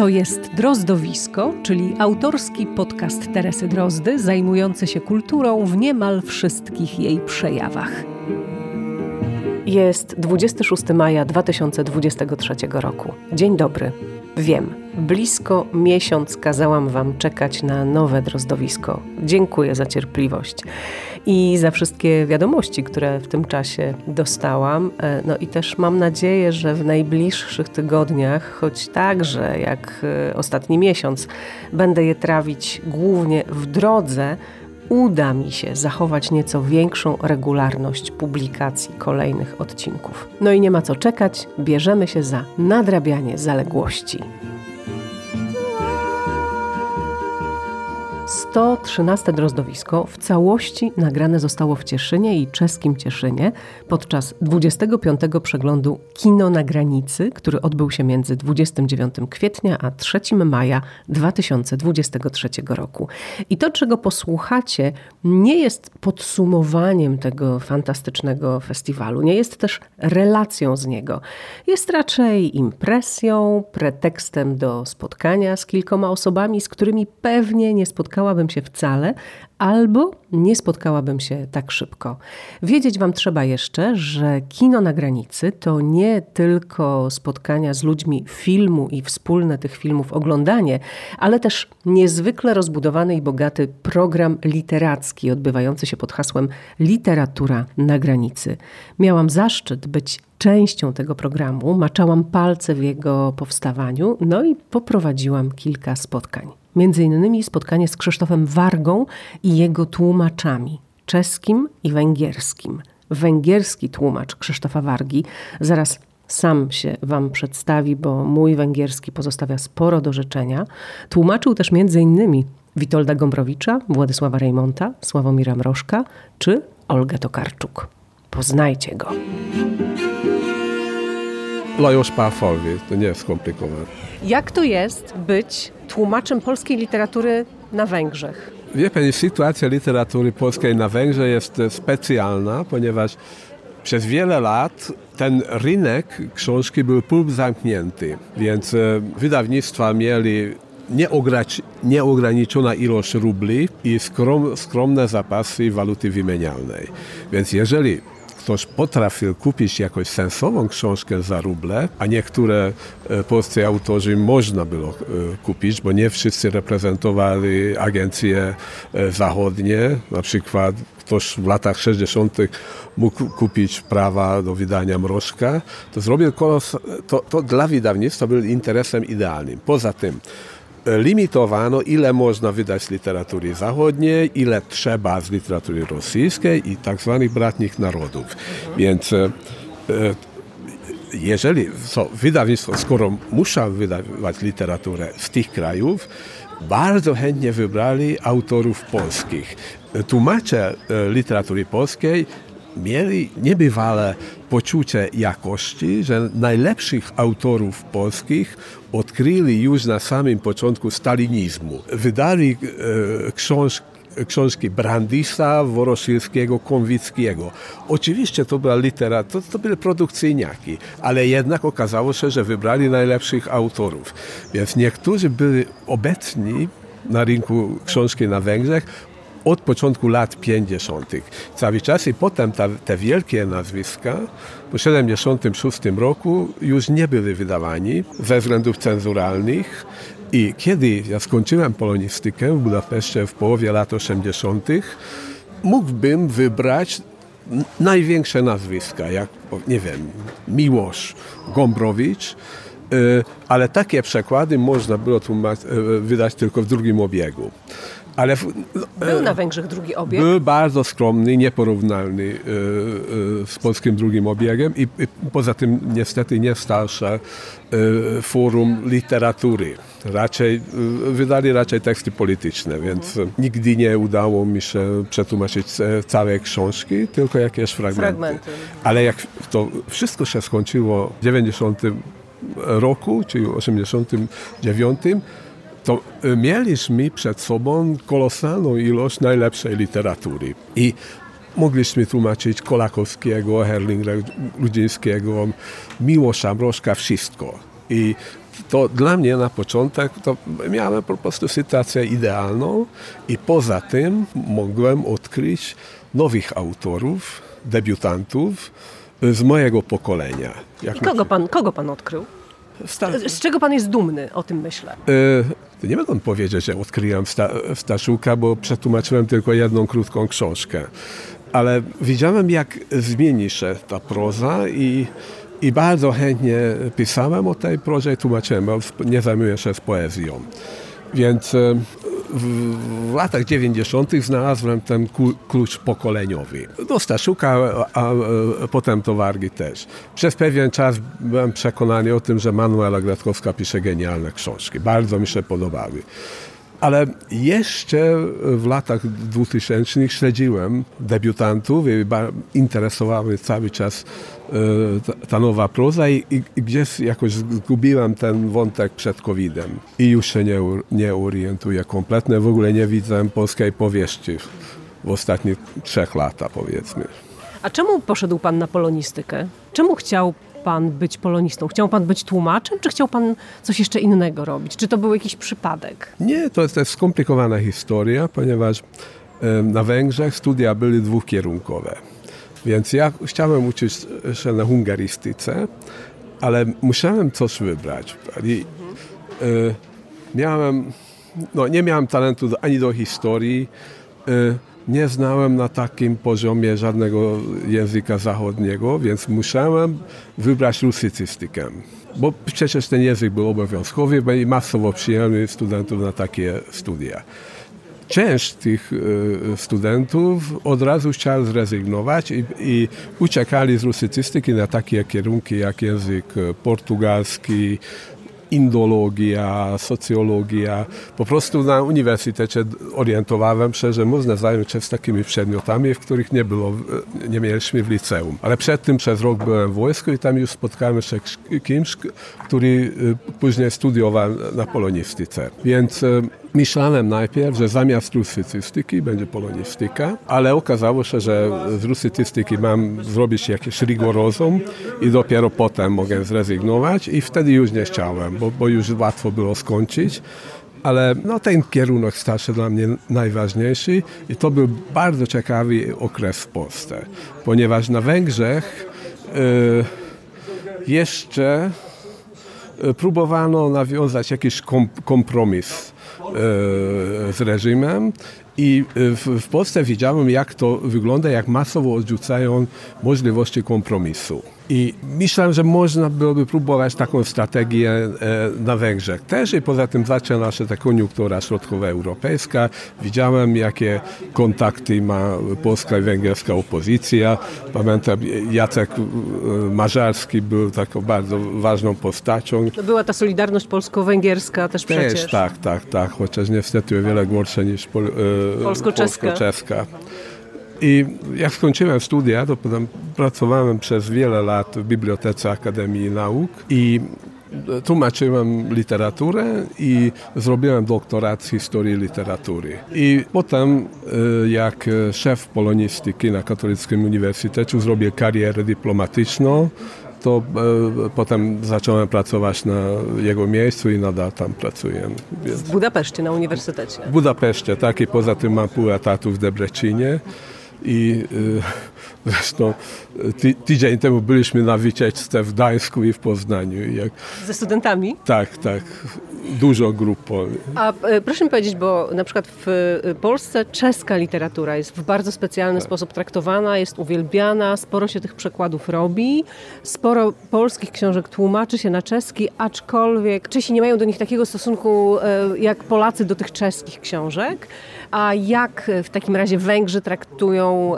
To jest Drozdowisko, czyli autorski podcast Teresy Drozdy, zajmujący się kulturą w niemal wszystkich jej przejawach. Jest 26 maja 2023 roku. Dzień dobry. Wiem, blisko miesiąc kazałam Wam czekać na nowe drozdowisko. Dziękuję za cierpliwość i za wszystkie wiadomości, które w tym czasie dostałam. E, no i też mam nadzieję, że w najbliższych tygodniach, choć także jak e, ostatni miesiąc, będę je trawić głównie w drodze, uda mi się zachować nieco większą regularność publikacji kolejnych odcinków. No i nie ma co czekać, bierzemy się za nadrabianie zaległości. 113 drozdowisko w całości nagrane zostało w Cieszynie i czeskim Cieszynie podczas 25. przeglądu Kino na granicy, który odbył się między 29 kwietnia a 3 maja 2023 roku. I to, czego posłuchacie, nie jest podsumowaniem tego fantastycznego festiwalu, nie jest też relacją z niego. Jest raczej impresją, pretekstem do spotkania z kilkoma osobami, z którymi pewnie nie spotkałem spotkałabym się wcale, albo nie spotkałabym się tak szybko. Wiedzieć Wam trzeba jeszcze, że kino na granicy to nie tylko spotkania z ludźmi filmu i wspólne tych filmów oglądanie, ale też niezwykle rozbudowany i bogaty program literacki odbywający się pod hasłem Literatura na granicy. Miałam zaszczyt być częścią tego programu, maczałam palce w jego powstawaniu, no i poprowadziłam kilka spotkań. Między innymi spotkanie z Krzysztofem Wargą i jego tłumaczami czeskim i węgierskim. Węgierski tłumacz Krzysztofa Wargi zaraz sam się Wam przedstawi, bo mój węgierski pozostawia sporo do życzenia. Tłumaczył też między innymi Witolda Gombrowicza, Władysława Rejmonta, Sławomira Mrożka czy Olgę Tokarczuk. Poznajcie go. Lajos Pafalwi, to nie jest skomplikowane. Jak to jest być tłumaczem polskiej literatury na Węgrzech? Wie pani, sytuacja literatury polskiej na Węgrzech jest specjalna, ponieważ przez wiele lat ten rynek książki był półzamknięty, więc e, wydawnictwa mieli nieograniczona ilość rubli i skrom, skromne zapasy waluty wymienialnej. Więc jeżeli ktoś potrafił kupić jakąś sensowną książkę za ruble, a niektóre e, polscy autorzy można było e, kupić, bo nie wszyscy reprezentowali agencje e, zachodnie. Na przykład ktoś w latach 60. mógł kupić prawa do wydania mrożka, to zrobił kolos, to, to dla wydawnictwa był interesem idealnym. Poza tym limitowano, ile można wydać z literatury zachodniej, ile trzeba z literatury rosyjskiej i tak zwanych bratnich narodów. Więc e, e, jeżeli so, wydawnictwo, skoro muszą wydawać literaturę z tych krajów, bardzo chętnie wybrali autorów polskich. Tłumacze e, literatury polskiej mieli niebywale poczucie jakości, że najlepszych autorów polskich odkryli już na samym początku stalinizmu. Wydali e, książki książki Brandisa, Woroszylskiego, Konwickiego. Oczywiście to była literatura, to, to były produkcyjniaki, ale jednak okazało się, że wybrali najlepszych autorów. Więc niektórzy byli obecni na rynku książki na Węgrzech, od początku lat 50. cały czas i potem ta, te wielkie nazwiska po 76 roku już nie były wydawani ze względów cenzuralnych i kiedy ja skończyłem polonistykę w Budapeszcie w połowie lat 80., mógłbym wybrać największe nazwiska, jak, nie wiem, Miłosz Gombrowicz, y, ale takie przekłady można było y, wydać tylko w drugim obiegu. Ale w, był e, na Węgrzech drugi obieg? Był bardzo skromny, nieporównalny e, e, z polskim drugim obiegiem i, i poza tym niestety nie starsze forum literatury. Raczej, wydali raczej teksty polityczne, więc nigdy nie udało mi się przetłumaczyć całej książki, tylko jakieś fragmenty. fragmenty. Ale jak to wszystko się skończyło w 90 roku, czyli 89, to y, mieliśmy przed sobą kolosalną ilość najlepszej literatury. I mogliśmy tłumaczyć Kolakowskiego, Herlinga Ludzińskiego, Miłosza Mrożka, wszystko. I to dla mnie na początek to miałem po prostu sytuację idealną i poza tym mogłem odkryć nowych autorów, debiutantów z mojego pokolenia. I kogo pan, kogo pan odkrył? Z czego pan jest dumny, o tym myślę? E, nie mogę powiedzieć, że odkryłem sta, Staszuka, bo przetłumaczyłem tylko jedną krótką książkę. Ale widziałem, jak zmieni się ta proza i, i bardzo chętnie pisałem o tej prozie i tłumaczyłem, bo nie zajmuję się z poezją. Więc e, w, w latach 90. znalazłem ten klucz pokoleniowy. Do Staszuka, a, a, a potem to też. Przez pewien czas byłem przekonany o tym, że Manuela Gratkowska pisze genialne książki. Bardzo mi się podobały. Ale jeszcze w latach 2000 śledziłem debiutantów i cały czas e, ta nowa proza i, i gdzieś jakoś zgubiłem ten wątek przed COVID-em i już się nie, nie orientuję kompletnie. W ogóle nie widzę polskiej powieści w ostatnich trzech latach powiedzmy. A czemu poszedł pan na polonistykę? Czemu chciał pan być polonistą? Chciał pan być tłumaczem, czy chciał pan coś jeszcze innego robić? Czy to był jakiś przypadek? Nie, to jest, to jest skomplikowana historia, ponieważ na Węgrzech studia były dwukierunkowe. Więc ja chciałem uczyć się na hungarystyce, ale musiałem coś wybrać. I, y, miałem, no, nie miałem talentu ani do historii, y, nie znałem na takim poziomie żadnego języka zachodniego, więc musiałem wybrać rusycystykę. Bo przecież ten język był obowiązkowy i masowo przyjęli studentów na takie studia. Część tych e, studentów od razu chciała zrezygnować i, i uciekali z rusycystyki na takie kierunki jak język portugalski, indologia, socjologia. Po prostu na uniwersytecie orientowałem się, że można zająć się z takimi przedmiotami, w których nie było, nie mieliśmy w liceum. Ale przed tym przez rok byłem w wojsku i tam już spotkałem się z kimś, który y, później studiował na polonistyce. Więc y, Myślałem najpierw, że zamiast rusycystyki będzie polonistyka, ale okazało się, że z rusycystyki mam zrobić jakieś rigorozum i dopiero potem mogę zrezygnować i wtedy już nie chciałem, bo, bo już łatwo było skończyć. Ale no, ten kierunek stał się dla mnie najważniejszy i to był bardzo ciekawy okres w Polsce, ponieważ na Węgrzech y, jeszcze y, próbowano nawiązać jakiś kompromis E, z reżimem i w, w Polsce widziałem, jak to wygląda, jak masowo odrzucają możliwości kompromisu. I myślałem, że można byłoby próbować taką strategię e, na Węgrzech też i poza tym zaczęła się ta koniunktura środkowoeuropejska. Widziałem, jakie kontakty ma polska i węgierska opozycja. Pamiętam, Jacek e, Mażarski był taką bardzo ważną postacią. To była ta solidarność polsko-węgierska też, też przecież. tak, tak, tak, chociaż niestety o wiele gorsza niż pol, e, polsko-czeska. polsko-czeska. I jak skończyłem studia, to potem pracowałem przez wiele lat w Bibliotece Akademii Nauk i tłumaczyłem literaturę i zrobiłem doktorat z historii literatury. I potem, e, jak szef polonistyki na Katolickim Uniwersytecie, zrobię karierę dyplomatyczną, to e, potem zacząłem pracować na jego miejscu i nadal tam pracuję. Więc... W Budapeszcie, na uniwersytecie? W Budapeszcie, tak. I poza tym mam pół etatu w Debrecinie i y, zresztą ty, tydzień temu byliśmy na wycieczce w Gdańsku i w Poznaniu. Jak... Ze studentami? Tak, tak. Dużo grup. A e, proszę mi powiedzieć, bo na przykład w e, Polsce czeska literatura jest w bardzo specjalny tak. sposób traktowana, jest uwielbiana, sporo się tych przekładów robi, sporo polskich książek tłumaczy się na czeski, aczkolwiek Czesi nie mają do nich takiego stosunku e, jak Polacy do tych czeskich książek. A jak w takim razie Węgrzy traktują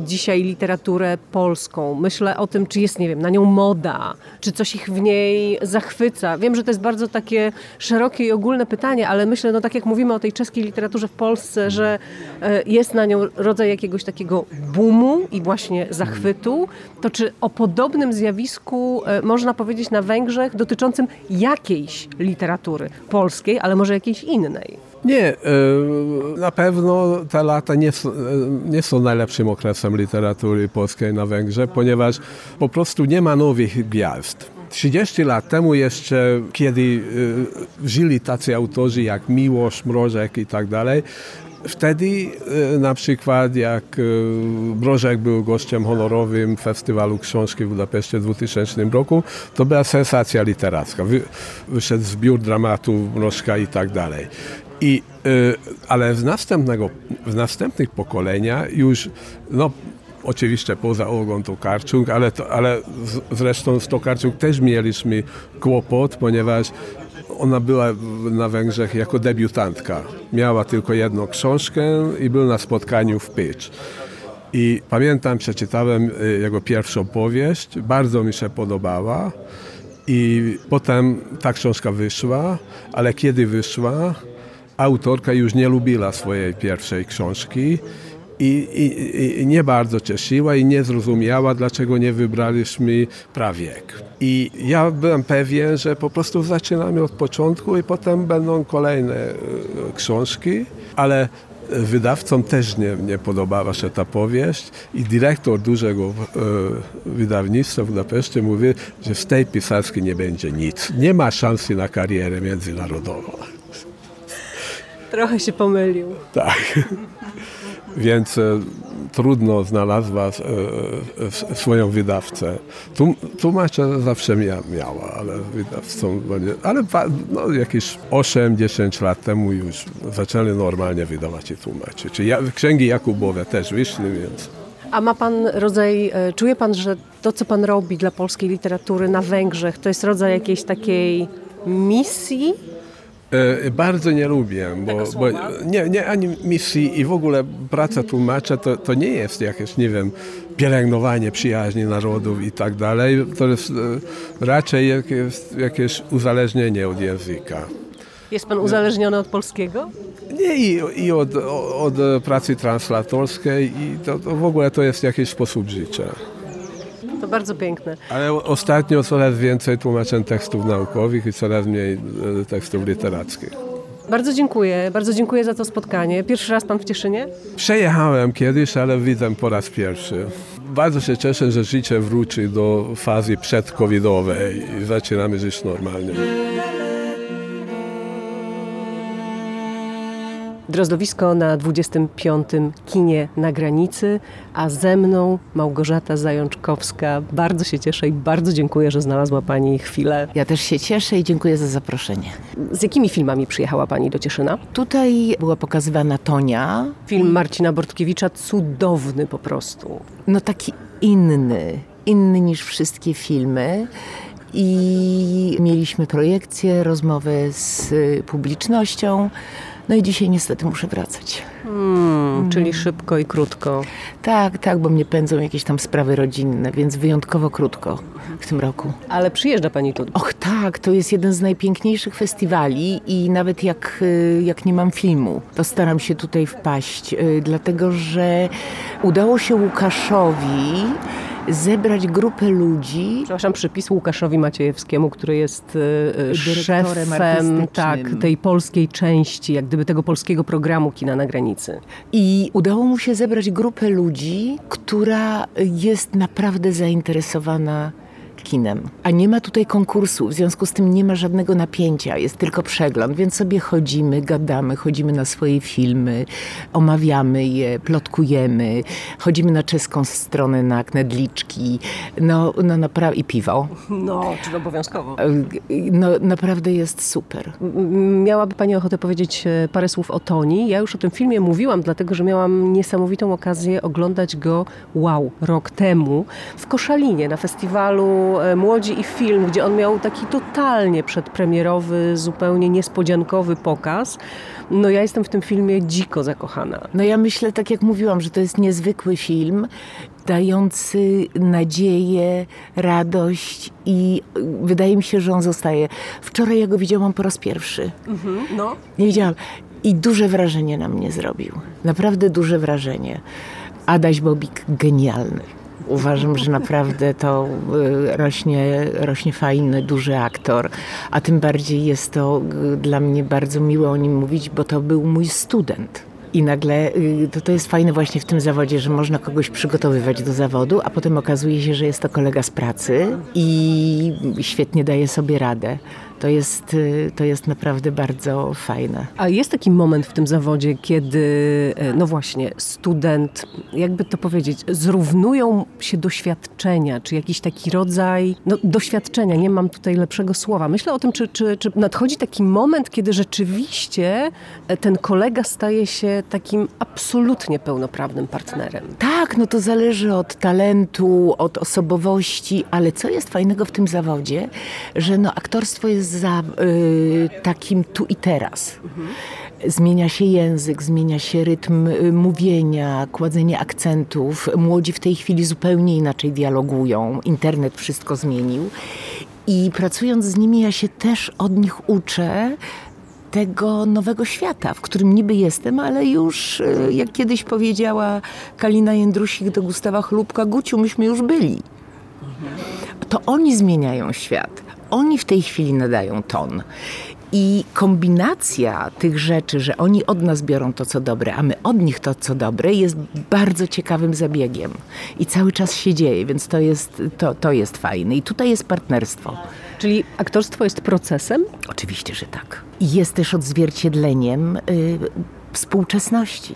dzisiaj literaturę polską? Myślę o tym, czy jest, nie wiem, na nią moda, czy coś ich w niej zachwyca. Wiem, że to jest bardzo takie szerokie i ogólne pytanie, ale myślę, no tak jak mówimy o tej czeskiej literaturze w Polsce, że e, jest na nią rodzaj jakiegoś takiego boomu i właśnie zachwytu, to czy o podobnym zjawisku e, można powiedzieć na Węgrzech dotyczącym jakiejś literatury polskiej, ale może jakiejś innej? Nie, e, na pewno te lata nie są, e, nie są najlepszym okresem literatury polskiej na Węgrzech, ponieważ po prostu nie ma nowych gwiazd. 30 lat temu jeszcze, kiedy y, żyli tacy autorzy jak Miłosz, Mrożek i tak dalej, Wtedy na przykład jak Brożek był gościem honorowym Festiwalu Książki w Budapeszcie w 2000 roku, to była sensacja literacka. Wyszedł zbiór dramatu Mrożka i tak dalej. I, ale z, następnego, z następnych pokolenia już no, Oczywiście poza Olgą Tokarczuk, ale, to, ale zresztą z Tokarczuk też mieliśmy kłopot, ponieważ ona była na Węgrzech jako debiutantka. Miała tylko jedną książkę i był na spotkaniu w Pitch. I pamiętam, przeczytałem y, jego pierwszą powieść, bardzo mi się podobała. I potem ta książka wyszła, ale kiedy wyszła, autorka już nie lubiła swojej pierwszej książki i, i, i, nie bardzo cieszyła i nie zrozumiała, dlaczego nie wybraliśmy prawiek. I ja byłem pewien, że po prostu zaczynamy od początku i potem będą kolejne e, książki, ale wydawcom też nie, nie podobała się ta powieść i dyrektor dużego e, wydawnictwa w Budapeszcie mówi, że z tej pisarskiej nie będzie nic. Nie ma szansy na karierę międzynarodową. Trochę się pomylił. Tak więc e, trudno znalazła e, e, swoją wydawcę. Tłumacza zawsze miała, ale wydawcą, ale no, jakieś 8-10 lat temu już zaczęli normalnie wydawać i tłumaczyć. Czy ja, księgi Jakubowe też wyszły, więc... A ma pan rodzaj, czuje pan, że to, co pan robi dla polskiej literatury na Węgrzech, to jest rodzaj jakiejś takiej misji? E, bardzo nie lubię, bo, bo, nie, nie ani misji i w ogóle praca tłumacza to, to nie jest jakieś, nie wiem, pielęgnowanie przyjaźni narodów i tak dalej. To jest e, raczej jakieś, jakieś uzależnienie od języka. Jest pan uzależniony od polskiego? Nie, i, i od, od, pracy translatorskiej i to, to w ogóle to jest jakiś sposób życia. To bardzo piękne. Ale ostatnio coraz więcej tłumaczę tekstów naukowych i coraz mniej e, tekstów literackich. Bardzo dziękuję, bardzo dziękuję za to spotkanie. Pierwszy raz pan w Cieszynie? Przejechałem kiedyś, ale widzę po raz pierwszy. Bardzo się cieszę, że życie wróci do fazy przedcovidowej i zaczynamy żyć normalnie. Drozdowisko na 25. kinie na granicy, a ze mną Małgorzata Zajączkowska. Bardzo się cieszę i bardzo dziękuję, że znalazła Pani chwilę. Ja też się cieszę i dziękuję za zaproszenie. Z jakimi filmami przyjechała Pani do Cieszyna? Tutaj była pokazywana Tonia. Film Marcina Bortkiewicza, cudowny po prostu. No taki inny, inny niż wszystkie filmy i mieliśmy projekcję, rozmowę z publicznością. No i dzisiaj niestety muszę wracać. Hmm, czyli szybko i krótko. Tak, tak, bo mnie pędzą jakieś tam sprawy rodzinne, więc wyjątkowo krótko w tym roku. Ale przyjeżdża Pani tu? Och tak, to jest jeden z najpiękniejszych festiwali i nawet jak, y, jak nie mam filmu, to staram się tutaj wpaść, y, dlatego że udało się Łukaszowi zebrać grupę ludzi. Przepraszam, przypis Łukaszowi Maciejewskiemu, który jest e, szefem tak, tej polskiej części, jak gdyby tego polskiego programu Kina na granicy. I udało mu się zebrać grupę ludzi, która jest naprawdę zainteresowana kinem. A nie ma tutaj konkursu, w związku z tym nie ma żadnego napięcia, jest tylko przegląd, więc sobie chodzimy, gadamy, chodzimy na swoje filmy, omawiamy je, plotkujemy, chodzimy na czeską stronę, na knedliczki, no, no naprawdę i piwo. No, czyli obowiązkowo. No, naprawdę jest super. Miałaby Pani ochotę powiedzieć e, parę słów o Toni? Ja już o tym filmie mówiłam, dlatego, że miałam niesamowitą okazję oglądać go, wow, rok temu w Koszalinie na festiwalu E, Młodzi i film, gdzie on miał taki totalnie przedpremierowy, zupełnie niespodziankowy pokaz. No ja jestem w tym filmie dziko zakochana. No ja myślę, tak jak mówiłam, że to jest niezwykły film, dający nadzieję, radość i wydaje mi się, że on zostaje. Wczoraj ja go widziałam po raz pierwszy. Mhm, no. Nie widziałam. I duże wrażenie na mnie zrobił. Naprawdę duże wrażenie. Adaś Bobik genialny. Uważam, że naprawdę to y, rośnie, rośnie fajny, duży aktor, a tym bardziej jest to y, dla mnie bardzo miło o nim mówić, bo to był mój student. I nagle y, to, to jest fajne właśnie w tym zawodzie, że można kogoś przygotowywać do zawodu, a potem okazuje się, że jest to kolega z pracy i świetnie daje sobie radę to jest, y, to jest naprawdę bardzo fajne. A jest taki moment w tym zawodzie, kiedy, e, no właśnie, student, jakby to powiedzieć, zrównują się doświadczenia, czy jakiś taki rodzaj no, doświadczenia, nie mam tutaj lepszego słowa. Myślę o tym, czy, czy, czy nadchodzi taki moment, kiedy rzeczywiście e, ten kolega staje się takim absolutnie pełnoprawnym partnerem. Tak, no to zależy od talentu, od osobowości, ale co jest fajnego w tym zawodzie, że no aktorstwo jest za y, takim tu i teraz. Zmienia się język, zmienia się rytm y, mówienia, kładzenie akcentów. Młodzi w tej chwili zupełnie inaczej dialogują. Internet wszystko zmienił. I pracując z nimi, ja się też od nich uczę tego nowego świata, w którym niby jestem, ale już, y, jak kiedyś powiedziała Kalina Jędrusik do Gustawa Chlubka, Guciu, myśmy już byli. To oni zmieniają świat oni w tej chwili nadają ton. I kombinacja tych rzeczy, że oni od nas biorą to, co dobre, a my od nich to, co dobre, jest bardzo ciekawym zabiegiem. I cały czas się dzieje, więc to jest, to, to jest fajne. I tutaj jest partnerstwo. Czyli aktorstwo jest procesem? Oczywiście, że tak. Jest też odzwierciedleniem y, współczesności.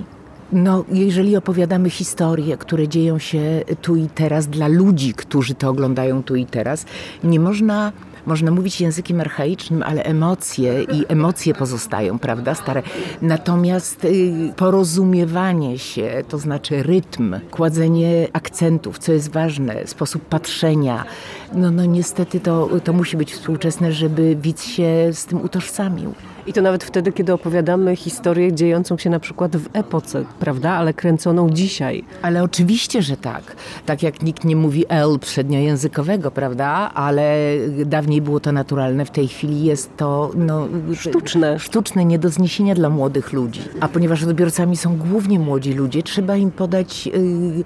No, jeżeli opowiadamy historie, które dzieją się tu i teraz dla ludzi, którzy to oglądają tu i teraz, nie można można mówić językiem archaicznym, ale emocje i emocje pozostają, prawda, stare. Natomiast y, porozumiewanie się, to znaczy rytm, kładzenie akcentów, co jest ważne, sposób patrzenia, no, no niestety to, to musi być współczesne, żeby widz się z tym utożsamił. I to nawet wtedy, kiedy opowiadamy historię dziejącą się na przykład w epoce, prawda, ale kręconą dzisiaj. Ale oczywiście, że tak. Tak jak nikt nie mówi L przedniojęzykowego, prawda, ale dawniej było to naturalne, w tej chwili jest to no, sztuczne. Sztuczne, nie do zniesienia dla młodych ludzi. A ponieważ odbiorcami są głównie młodzi ludzie, trzeba im podać... Yy,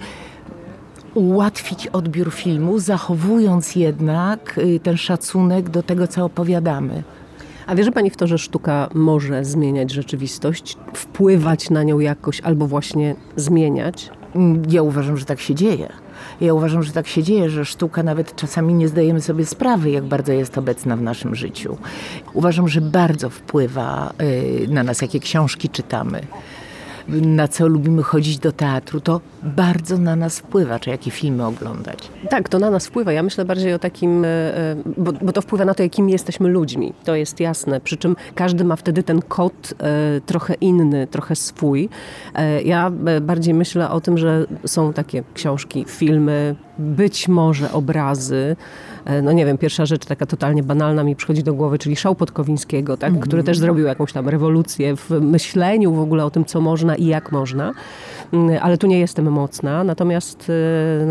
ułatwić odbiór filmu, zachowując jednak y, ten szacunek do tego, co opowiadamy. A wierzy Pani w to, że sztuka może zmieniać rzeczywistość, wpływać na nią jakoś albo właśnie zmieniać? Ja uważam, że tak się dzieje. Ja uważam, że tak się dzieje, że sztuka nawet czasami nie zdajemy sobie sprawy, jak bardzo jest obecna w naszym życiu. Uważam, że bardzo wpływa y, na nas, jakie książki czytamy na co lubimy chodzić do teatru, to bardzo na nas wpływa, czy jakie filmy oglądać. Tak, to na nas wpływa. Ja myślę bardziej o takim, e, e, bo, bo to wpływa na to, jakimi jesteśmy ludźmi. To jest jasne. Przy czym każdy ma wtedy ten kod e, trochę inny, trochę swój. Ja bardziej myślę o tym, że są takie książki, filmy, być może obrazy. No nie wiem, pierwsza rzecz taka totalnie banalna mi przychodzi do głowy, czyli Szał Podkowińskiego, tak? -hmm. który też zrobił jakąś tam rewolucję w myśleniu w ogóle o tym, co można i jak można. Mm, ale tu nie jestem mocna. Natomiast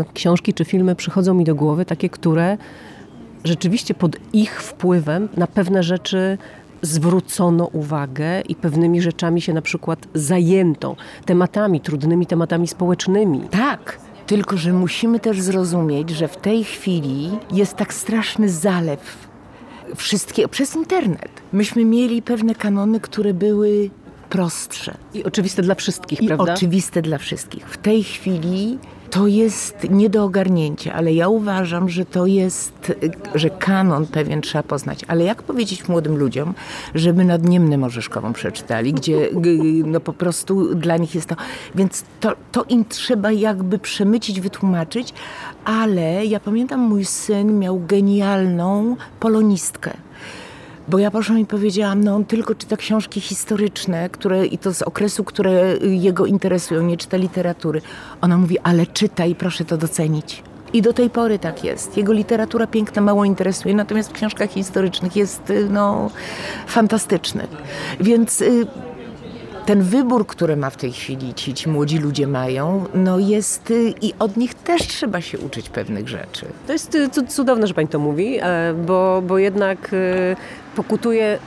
e, książki czy filmy przychodzą mi do głowy takie, które rzeczywiście pod ich wpływem na pewne rzeczy zwrócono uwagę i pewnymi rzeczami się na przykład zajęto, tematami, trudnymi tematami społecznymi. Tak. Tylko, że musimy też zrozumieć, że w tej chwili jest tak straszny zalew wszystkiego przez internet. Myśmy mieli pewne kanony, które były prostsze. I oczywiste dla wszystkich, I prawda? oczywiste dla wszystkich. W tej chwili to jest nie do ogarnięcia, ale ja uważam, że to jest, że kanon pewien trzeba poznać. Ale jak powiedzieć młodym ludziom, żeby nadniemne Morzeszkową przeczytali, gdzie no po prostu dla nich jest to... Więc to, to im trzeba jakby przemycić, wytłumaczyć, ale ja pamiętam, mój syn miał genialną polonistkę. Bo ja proszę mi powiedziałam, no on tylko czyta książki historyczne, które i to z okresu, które jego interesują, nie czyta literatury. Ona mówi, ale czyta i proszę to docenić. I do tej pory tak jest. Jego literatura piękna mało interesuje, natomiast w książkach historycznych jest y, no, fantastyczny. Więc y, ten wybór, który ma w tej chwili ci, ci młodzi ludzie mają, no jest y, i od nich też trzeba się uczyć pewnych rzeczy. To jest cudowne, że pani to mówi, e, bo, bo jednak pokutuje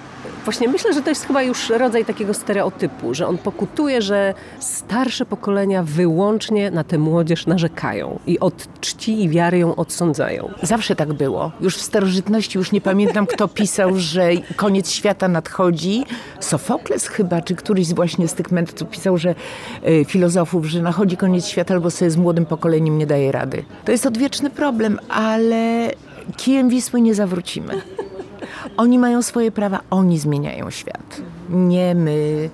Właśnie myślę, że to jest chyba już rodzaj takiego stereotypu, że on pokutuje, że starsze pokolenia wyłącznie na tę młodzież narzekają i od czci i wiary ją odsądzają. Zawsze tak było. Już w starożytności, już nie pamiętam kto pisał, że koniec świata nadchodzi. Sofokles chyba, czy któryś właśnie z tych mędrców pisał, że y, filozofów, że nachodzi koniec świata albo sobie z młodym pokoleniem nie daje rady. To jest odwieczny problem, ale kijem Wisły nie zawrócimy. Oni mają swoje prawa, oni zmieniają świat. Nie my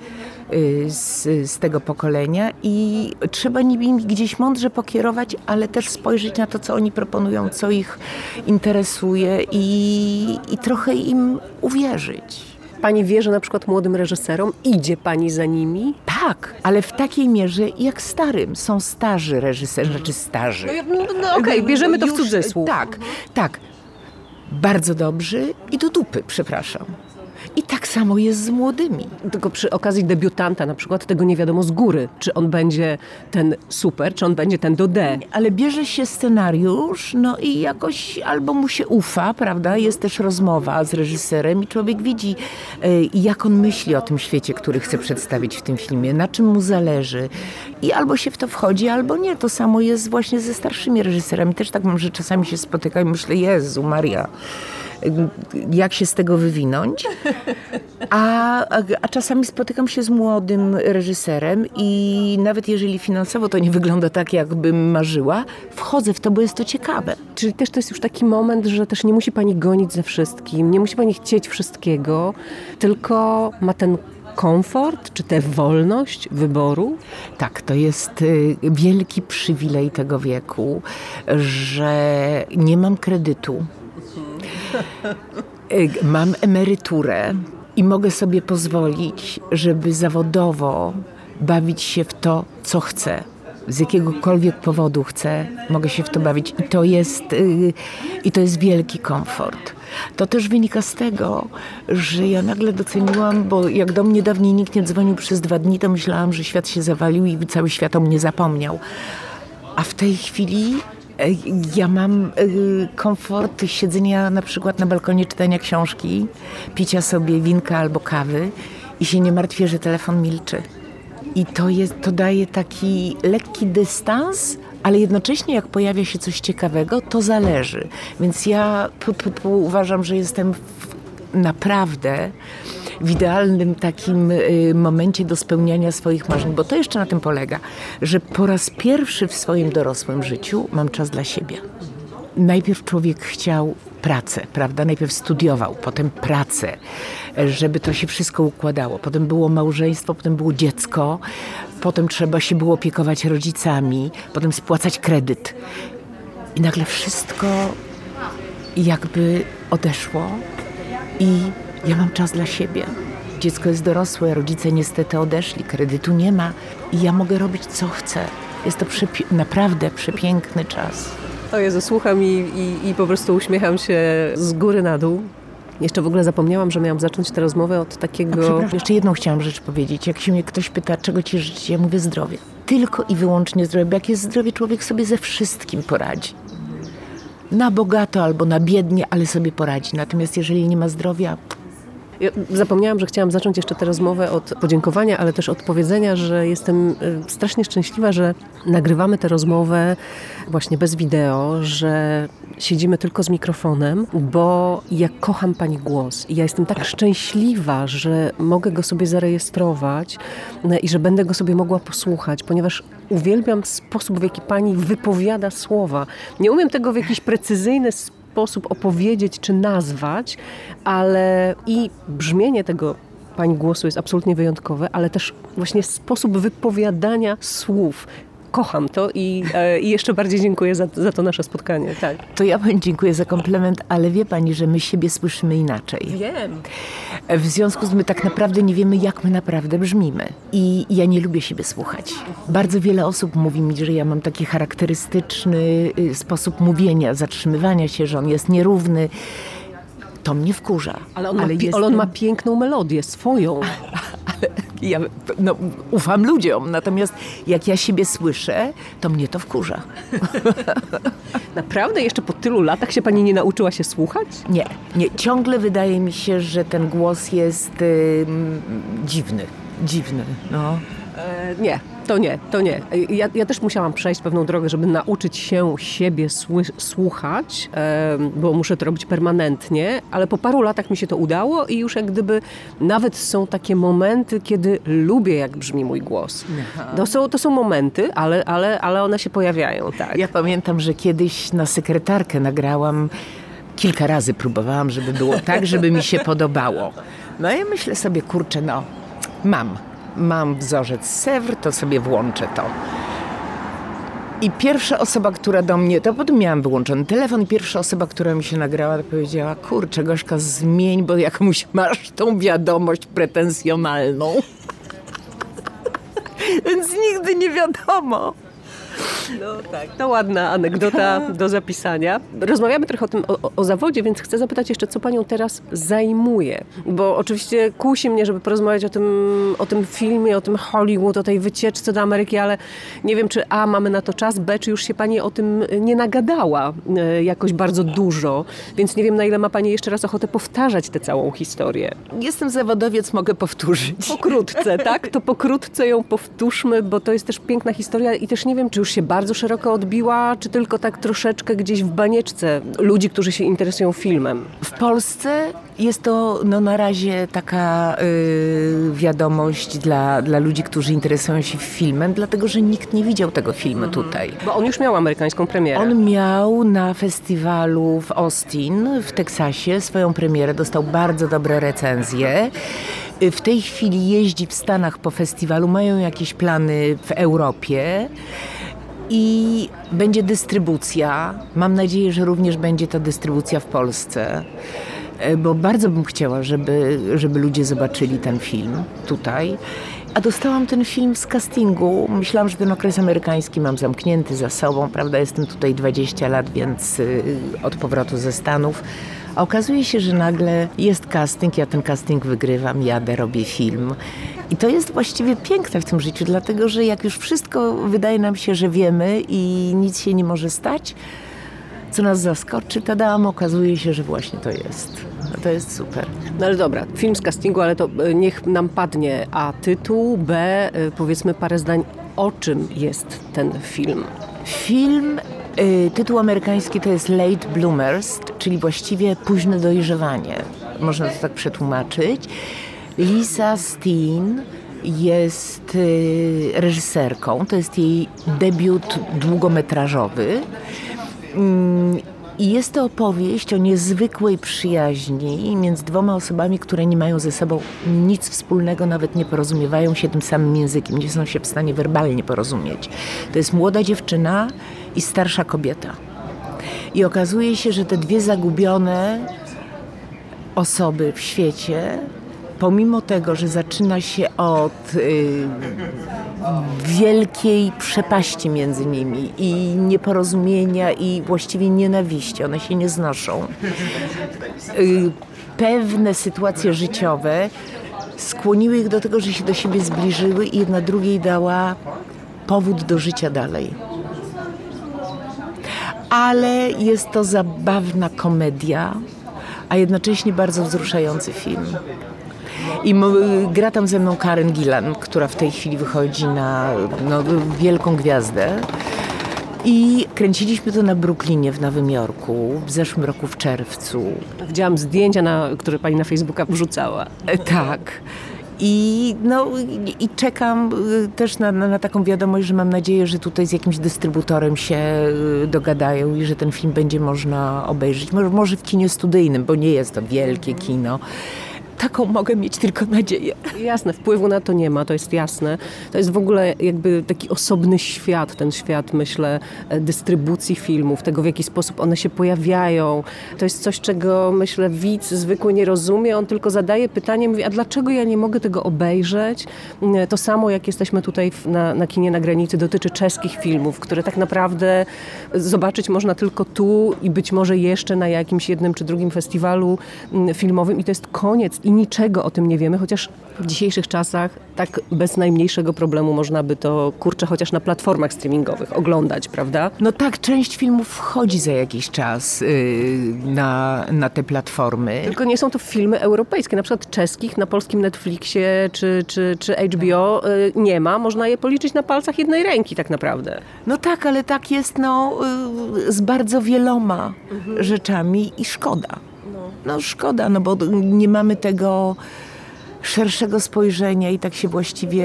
y, z, z tego pokolenia i trzeba nimi gdzieś mądrze pokierować, ale też spojrzeć na to, co oni proponują, co ich interesuje i, i trochę im uwierzyć. Pani wierzy na przykład młodym reżyserom? Idzie pani za nimi? Tak, ale w takiej mierze jak starym. Są starzy reżyserzy, znaczy starzy. No, no okej, okay, bierzemy to w cudzysłów. Tak, tak. Bardzo dobrzy i do dupy, przepraszam. I tak samo jest z młodymi. Tylko przy okazji debiutanta na przykład tego nie wiadomo z góry, czy on będzie ten super, czy on będzie ten do D. Ale bierze się scenariusz, no i jakoś albo mu się ufa, prawda? Jest też rozmowa z reżyserem i człowiek widzi, e, jak on myśli o tym świecie, który chce przedstawić w tym filmie, na czym mu zależy. I albo się w to wchodzi, albo nie. To samo jest właśnie ze starszymi reżyserami. Też tak mam, że czasami się spotykam i myślę, Jezu Maria, jak się z tego wywinąć. A, a, a czasami spotykam się z młodym reżyserem i nawet jeżeli finansowo to nie wygląda tak, jakbym marzyła, wchodzę w to, bo jest to ciekawe. Czyli też to jest już taki moment, że też nie musi pani gonić ze wszystkim, nie musi pani chcieć wszystkiego, tylko ma ten komfort, czy tę wolność wyboru. Tak, to jest y, wielki przywilej tego wieku, że nie mam kredytu. Y, Mam emeryturę i mogę sobie pozwolić, żeby zawodowo bawić się w to, co chcę. Z jakiegokolwiek powodu chcę, mogę się w to bawić. I to jest, y, i to jest wielki komfort. To też wynika z tego, że ja nagle doceniłam, bo jak do mnie dawniej nikt nie dzwonił przez dwa dni, to myślałam, że świat się zawalił i cały świat o mnie zapomniał. A w tej chwili e, ja mam e, komfort siedzenia na przykład na balkonie, czytania książki, picia sobie winka albo kawy i się nie martwię, że telefon milczy. I to, jest, to daje taki lekki dystans, ale jednocześnie jak pojawia się coś ciekawego, to zależy. Więc ja pu, pu, uważam, że jestem w, naprawdę w idealnym takim y, momencie do spełniania swoich marzeń, bo to jeszcze na tym polega, że po raz pierwszy w swoim dorosłym życiu mam czas dla siebie. Najpierw człowiek chciał pracę, prawda? Najpierw studiował, potem pracę, żeby to się wszystko układało. Potem było małżeństwo, potem było dziecko, potem trzeba się było opiekować rodzicami, potem spłacać kredyt. I nagle wszystko jakby odeszło i ja mam czas dla siebie. Dziecko jest dorosłe, rodzice niestety odeszli, kredytu nie ma i ja mogę robić co chcę. Jest to naprawdę przepiękny czas. O Jezu, słucham i, i, i po prostu uśmiecham się z góry na dół. Jeszcze w ogóle zapomniałam, że miałam zacząć tę rozmowę od takiego... Jeszcze jedną chciałam rzecz powiedzieć. Jak się mnie ktoś pyta, czego ci życie, ja mówię zdrowie. Tylko i wyłącznie zdrowie, bo jak jest zdrowie, człowiek sobie ze wszystkim poradzi. Na bogato albo na biednie, ale sobie poradzi. Natomiast jeżeli nie ma zdrowia, Ja zapomniałam, że chciałam zacząć jeszcze tę rozmowę od podziękowania, ale też od powiedzenia, że jestem y, strasznie szczęśliwa, że nagrywamy tę rozmowę właśnie bez wideo, że siedzimy tylko z mikrofonem, bo ja kocham Pani głos i ja jestem tak szczęśliwa, że mogę go sobie zarejestrować y, i że będę go sobie mogła posłuchać, ponieważ uwielbiam sposób, w jaki Pani wypowiada słowa. Nie umiem tego w jakiś precyzyjny sposób sposób opowiedzieć czy nazwać, ale i brzmienie tego pani głosu jest absolutnie wyjątkowe, ale też właśnie sposób wypowiadania słów. Kocham to i, e, i jeszcze bardziej dziękuję za, za to nasze spotkanie. Tak. to ja pani dziękuję za komplement, ale wie pani, że my siebie słyszymy inaczej. Wiem. W związku z tym my tak naprawdę nie wiemy, jak my naprawdę brzmimy. I ja nie lubię siebie słuchać. Bardzo wiele osób mówi mi, że ja mam taki charakterystyczny y, sposób mówienia, zatrzymywania się, że on jest nierówny. To mnie wkurza. Ale on, ma, ale on ma piękną melodię, swoją. Ja no, ufam ludziom, natomiast jak ja siebie słyszę, to mnie to wkurza. Naprawdę? Jeszcze po tylu latach się pani nie nauczyła się słuchać? Nie, nie. Ciągle wydaje mi się, że ten głos jest dziwny. Dziwny, no. E, nie, to nie, to nie. Ja, ja, też musiałam przejść pewną drogę, żeby nauczyć się siebie słuchać, bo muszę to robić permanentnie, ale po paru latach mi się to udało i już jak gdyby nawet są takie momenty, kiedy lubię, jak brzmi mój głos. To są, to są momenty, ale, ale, ale one się pojawiają, tak. Ja pamiętam, że kiedyś na sekretarkę nagrałam kilka razy próbowałam, żeby było tak, żeby mi się podobało. No i myślę sobie, kurczę, no, mam mam wzorzec Sewr, to sobie włączę to. I pierwsza osoba, która do mnie, to potem miałam wyłączony telefon pierwsza osoba, która mi się nagrała, to powiedziała, kurczę Gośka, zmień, bo jakąś masz tą wiadomość pretensjonalną. Więc nigdy nie wiadomo. No tak, to ładna anegdota do zapisania. Rozmawiamy trochę o tym, o, o, zawodzie, więc chcę zapytać jeszcze, co panią teraz zajmuje. Bo oczywiście kusi mnie, żeby porozmawiać o tym, o tym filmie, o tym Hollywood, o tej wycieczce do Ameryki, ale nie wiem, czy A, mamy na to czas, B, czy już się pani o tym nie nagadała e, jakoś bardzo dużo. Więc nie wiem, na ile ma pani jeszcze raz ochotę powtarzać tę całą historię. Jestem zawodowiec, mogę powtórzyć. Pokrótce, tak? To pokrótce ją powtórzmy, bo to jest też piękna historia i też nie wiem, czy już się bardzo szeroko odbiła, czy tylko tak troszeczkę gdzieś w banieczce ludzi, którzy się interesują filmem? W Polsce jest to no, na razie taka yy, wiadomość dla, dla ludzi, którzy interesują się filmem, dlatego że nikt nie widział tego filmu mhm. tutaj. Bo on już miał amerykańską premierę. On miał na festiwalu w Austin w Teksasie swoją premierę, dostał bardzo dobre recenzje. W tej chwili jeździ w Stanach po festiwalu, mają jakieś plany w Europie i będzie dystrybucja. Mam nadzieję, że również będzie ta dystrybucja w Polsce, e, bo bardzo bym chciała, żeby, żeby ludzie zobaczyli ten film tutaj. A dostałam ten film z castingu. Myślałam, że ten okres amerykański mam zamknięty za sobą, prawda? Jestem tutaj 20 lat, więc y, od powrotu ze Stanów. A okazuje się, że nagle jest casting, ja ten casting wygrywam, jadę, robię film. I to jest właściwie piękne w tym życiu, dlatego że jak już wszystko wydaje nam się, że wiemy i nic się nie może stać, co nas zaskoczy, tadam, okazuje się, że właśnie to jest. To jest super. No ale dobra, film z castingu, ale to e, niech nam padnie A tytuł, B e, powiedzmy parę zdań, o czym jest ten film? Film y, Tytuł amerykański to jest Late Bloomers, czyli właściwie późne dojrzewanie. Można to tak przetłumaczyć. Lisa Steen jest y, reżyserką, to jest jej debiut długometrażowy. Mm, I jest to opowieść o niezwykłej przyjaźni między dwoma osobami, które nie mają ze sobą nic wspólnego, nawet nie porozumiewają się tym samym językiem, nie są się w stanie werbalnie porozumieć. To jest młoda dziewczyna i starsza kobieta. I okazuje się, że te dwie zagubione osoby w świecie pomimo tego, że zaczyna się od y, wielkiej przepaści między nimi i nieporozumienia i właściwie nienawiści, one się nie znoszą, y, pewne sytuacje życiowe skłoniły ich do tego, że się do siebie zbliżyły i jedna drugiej dała powód do życia dalej. Ale jest to zabawna komedia, a jednocześnie bardzo wzruszający film. I gra tam ze mną Karen Gillan, która w tej chwili wychodzi na no, wielką gwiazdę. I kręciliśmy to na Brooklynie w Nowym Jorku w zeszłym roku w czerwcu. Widziałam zdjęcia, na, które pani na Facebooka wrzucała. E, tak. I, no, i czekam y, też na, na, na, taką wiadomość, że mam nadzieję, że tutaj z jakimś dystrybutorem się y, dogadają i że ten film będzie można obejrzeć. Może, może w kinie studyjnym, bo nie jest to wielkie kino taką mogę mieć tylko nadzieję. Jasne, wpływu na to nie ma, to jest jasne. To jest w ogóle jakby taki osobny świat, ten świat, myślę, e, dystrybucji filmów, tego w jaki sposób one się pojawiają. To jest coś, czego myślę widz zwykły nie rozumie, on tylko zadaje pytanie, mówi, a dlaczego ja nie mogę tego obejrzeć? Mm, to samo jak jesteśmy tutaj na, na kinie na granicy dotyczy czeskich filmów, które tak naprawdę zobaczyć można tylko tu i być może jeszcze na jakimś jednym czy drugim festiwalu mm, filmowym i to jest koniec. I niczego o tym nie wiemy, chociaż w dzisiejszych czasach tak bez najmniejszego problemu można by to, kurczę, chociaż na platformach streamingowych oglądać, prawda? No tak, część filmów wchodzi za jakiś czas yy, na, na te platformy. Tylko nie są to filmy europejskie, na przykład czeskich na polskim Netflixie czy, czy, czy HBO y, nie ma. Można je policzyć na palcach jednej ręki tak naprawdę. No tak, ale tak jest no, yy, z bardzo wieloma rzeczami i szkoda. No szkoda, no bo nie mamy tego szerszego spojrzenia i tak się właściwie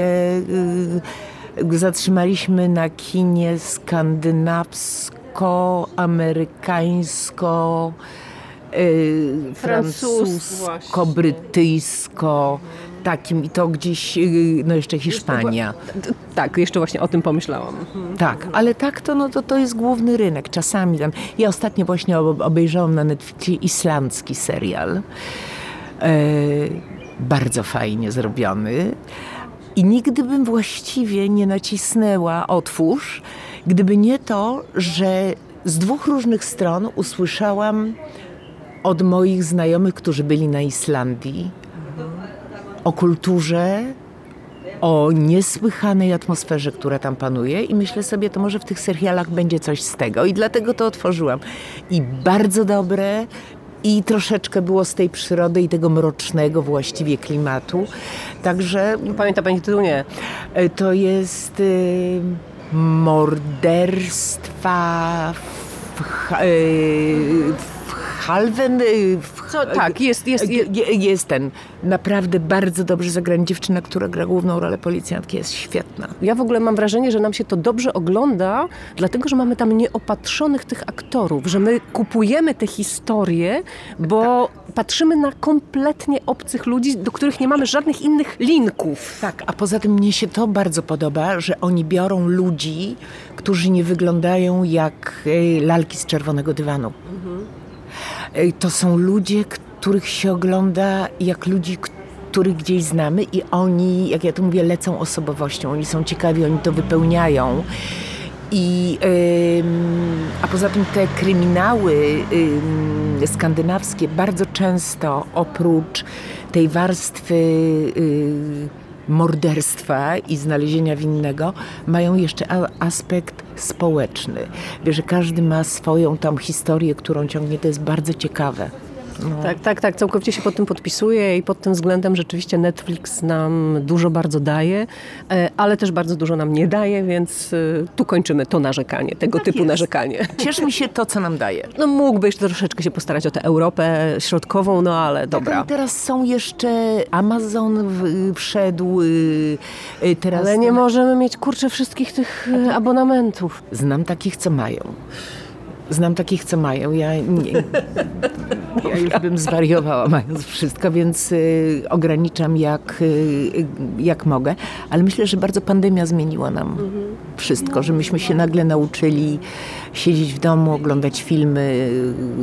yy, zatrzymaliśmy na kinie skandynawsko-amerykańsko yy, francusko-brytyjsko takim i to gdzieś, yy, no jeszcze Hiszpania. Tak, jeszcze właśnie o tym pomyślałam. Tak, ale tak to, no to, to jest główny rynek. Czasami tam. Ja ostatnio właśnie ob- obejrzałam na Netflixie islandzki serial. E, bardzo fajnie zrobiony. I nigdy bym właściwie nie nacisnęła otwórz, gdyby nie to, że z dwóch różnych stron usłyszałam od moich znajomych, którzy byli na Islandii, o kulturze, o niesłychanej atmosferze, która tam panuje i myślę sobie, to może w tych serialach będzie coś z tego i dlatego to otworzyłam. I bardzo dobre i troszeczkę było z tej przyrody i tego mrocznego właściwie klimatu. Także Pamięta Pani tytuł? Nie. e, to jest y, morderstwa w, y, w Halven, y, Co, tak, jest, jest, jest, Je- Jest ten naprawdę bardzo dobrze zagrany. Dziewczyna, która gra główną rolę policjantki jest świetna. Ja w ogóle mam wrażenie, że nam się to dobrze ogląda, dlatego że mamy tam nieopatrzonych tych aktorów, że my kupujemy te historie, bo patrzymy na kompletnie obcych ludzi, do których nie mamy żadnych innych linków. Tak, a poza tym mnie się to bardzo podoba, że oni biorą ludzi, którzy nie wyglądają jak lalki z czerwonego dywanu. E, To są ludzie, których się ogląda jak ludzi, których gdzieś znamy i oni, jak ja to mówię, lecą osobowością. Oni są ciekawi, oni to wypełniają. I, a poza tym te kryminały ym, skandynawskie bardzo często oprócz tej warstwy y, morderstwa i znalezienia winnego mają jeszcze aspekt społeczny. Wiesz, że każdy ma swoją tam historię, którą ciągnie. To jest bardzo ciekawe. No. Tak, tak, tak, całkowicie się pod tym podpisuję i pod tym względem rzeczywiście Netflix nam dużo bardzo daje, e, ale też bardzo dużo nam nie daje, więc e, tu kończymy to narzekanie, tego typu jest. narzekanie. Cieszy mi się to, co nam daje. No mógłbyś troszeczkę się postarać o tę Europę środkową, no ale dobra. Ale teraz są jeszcze Amazon w, wszedł, y, y, teraz Ale nie możemy mieć, kurczę, wszystkich tych e, abonamentów. Znam takich, co mają. Znam takich, co mają. Ja, nie, ja już bym zwariowała mając wszystko, więc y, ograniczam jak, y, jak mogę. Ale myślę, że bardzo pandemia zmieniła nam wszystko, że myśmy się nagle nauczyli siedzieć w domu, oglądać filmy,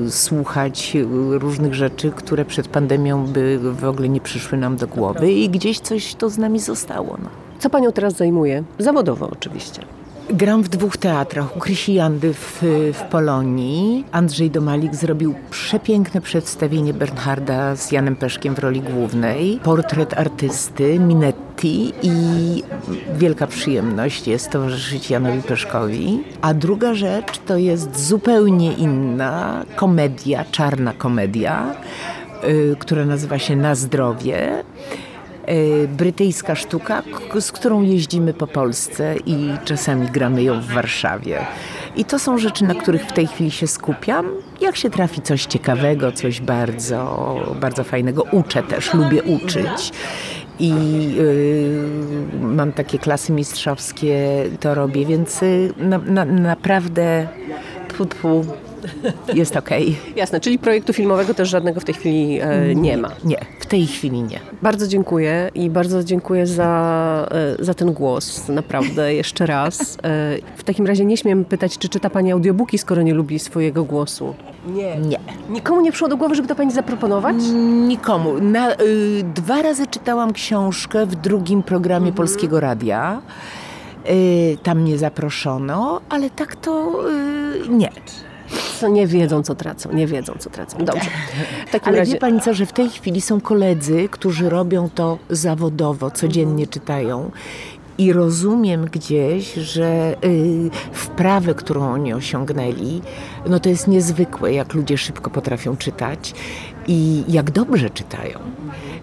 słuchać różnych rzeczy, które przed pandemią by w ogóle nie przyszły nam do głowy i gdzieś coś to z nami zostało. No. Co panią teraz zajmuje? Zawodowo oczywiście. Gram w dwóch teatrach. U Krysi w, w Polonii. Andrzej Domalik zrobił przepiękne przedstawienie Bernharda z Janem Peszkiem w roli głównej. Portret artysty Minetti i wielka przyjemność jest towarzyszyć Janowi Peszkowi. A druga rzecz to jest zupełnie inna komedia, czarna komedia, y, która nazywa się Na zdrowie brytyjska sztuka, z którą jeździmy po Polsce i czasami gramy ją w Warszawie. I to są rzeczy, na których w tej chwili się skupiam. Jak się trafi coś ciekawego, coś bardzo, bardzo fajnego, uczę też, lubię uczyć. I y, mam takie klasy mistrzowskie, to robię, więc y, na, na, naprawdę tfu, tfu, jest okej. Jasne, czyli projektu filmowego też żadnego w tej chwili e, nie ma. Nie, w tej chwili nie. Bardzo dziękuję i bardzo dziękuję za, e, za ten głos, naprawdę, jeszcze raz. E, W takim razie nie śmiem pytać, czy czyta Pani audiobooki, skoro nie lubi swojego głosu. Nie. Nie. Nikomu nie przyszło do głowy, żeby to Pani zaproponować? Nikomu. Na, y, dwa razy czytałam książkę w drugim programie Polskiego Radia. Y, tam mnie zaproszono, ale tak to y, nie. Nie wiedzą, co tracą, nie wiedzą, co tracą. Dobrze. Ale razie... wie pani co, że w tej chwili są koledzy, którzy robią to zawodowo, codziennie czytają i rozumiem gdzieś, że y, wprawę, którą oni osiągnęli, no to jest niezwykłe, jak ludzie szybko potrafią czytać i jak dobrze czytają.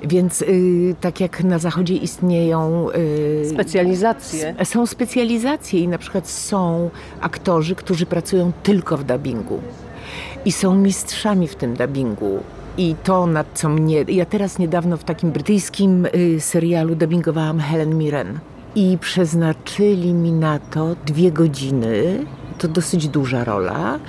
Więc y, tak jak na zachodzie istnieją y, specjalizacje. Są specjalizacje i na przykład są aktorzy, którzy pracują tylko w dubbingu i są mistrzami w tym dubbingu. I to, nad co mnie. Ja teraz niedawno w takim brytyjskim y, serialu dubbingowałam Helen Mirren. I przeznaczyli mi na to dwie godziny to dosyć duża rola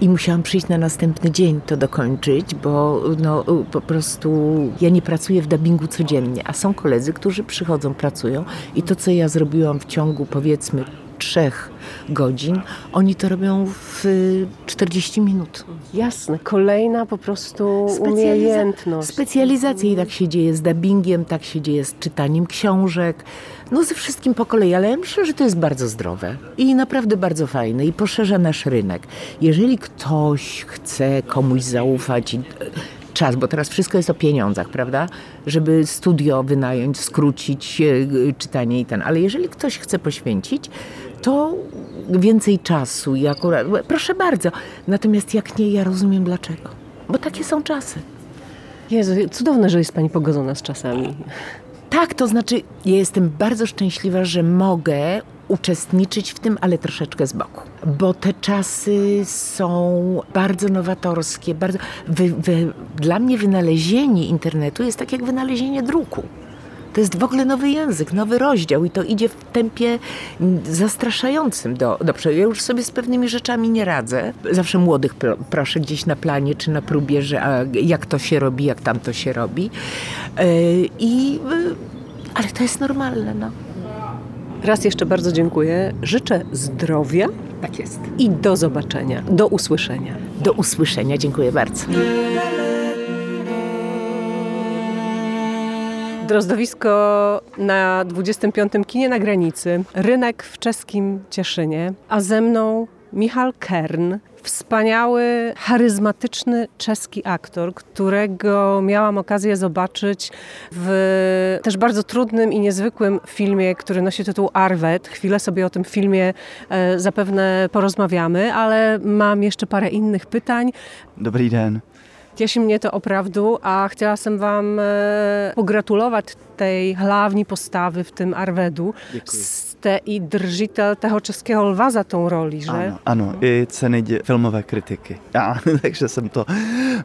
i musiałam przyjść na następny dzień to dokończyć, bo no, po prostu ja nie pracuję w dubbingu codziennie, a są koledzy, którzy przychodzą, pracują i to, co ja zrobiłam w ciągu powiedzmy trzech godzin, oni to robią w 40 minut. Jasne, kolejna po prostu umiejętność. Specjalizacja i tak się dzieje z dubbingiem, tak się dzieje z czytaniem książek, no ze wszystkim po kolei, ale ja myślę, że to jest bardzo zdrowe i naprawdę bardzo fajne i poszerza nasz rynek. Jeżeli ktoś chce komuś zaufać czas, bo teraz wszystko jest o pieniądzach, prawda? Żeby studio wynająć, skrócić e, czytanie i ten. Ale jeżeli ktoś chce poświęcić, to więcej czasu i akurat, proszę bardzo. Natomiast jak nie, ja rozumiem dlaczego. Bo takie są czasy. Jezu, cudowne, że jest Pani pogodzona z czasami. Tak, to znaczy, ja jestem bardzo szczęśliwa, że mogę uczestniczyć w tym, ale troszeczkę z boku. Bo te czasy są bardzo nowatorskie. Bardzo, wy, wy, dla mnie wynalezienie internetu jest tak jak wynalezienie druku. To jest w ogóle nowy język, nowy rozdział i to idzie w tempie zastraszającym do, do Ja już sobie z pewnymi rzeczami nie radzę. Zawsze młodych proszę gdzieś na planie czy na próbie, że a, jak to się robi, jak tam to się robi. Yy, I, yy, ale to jest normalne, no. Raz jeszcze bardzo dziękuję. Życzę zdrowia. Tak jest. I do zobaczenia, do usłyszenia. Do usłyszenia, dziękuję bardzo. Drozdowisko na 25. kinie na granicy, rynek w czeskim Cieszynie, a ze mną Michal Kern, wspaniały, charyzmatyczny czeski aktor, którego miałam okazję zobaczyć w też bardzo trudnym i niezwykłym filmie, który nosi tytuł Arwet. Chwilę sobie o tym filmie e, zapewne porozmawiamy, ale mam jeszcze parę innych pytań. Dobry dzień. Cieszy mnie to oprawdu, a chciałabym Wam e, pogratulować tej hlavní postawy w tym Arvedu. Jste i držitel tego czeskiego lwa za tą roli, že? Ano, ano i ceny filmové kritiky. Ja, takže jsem to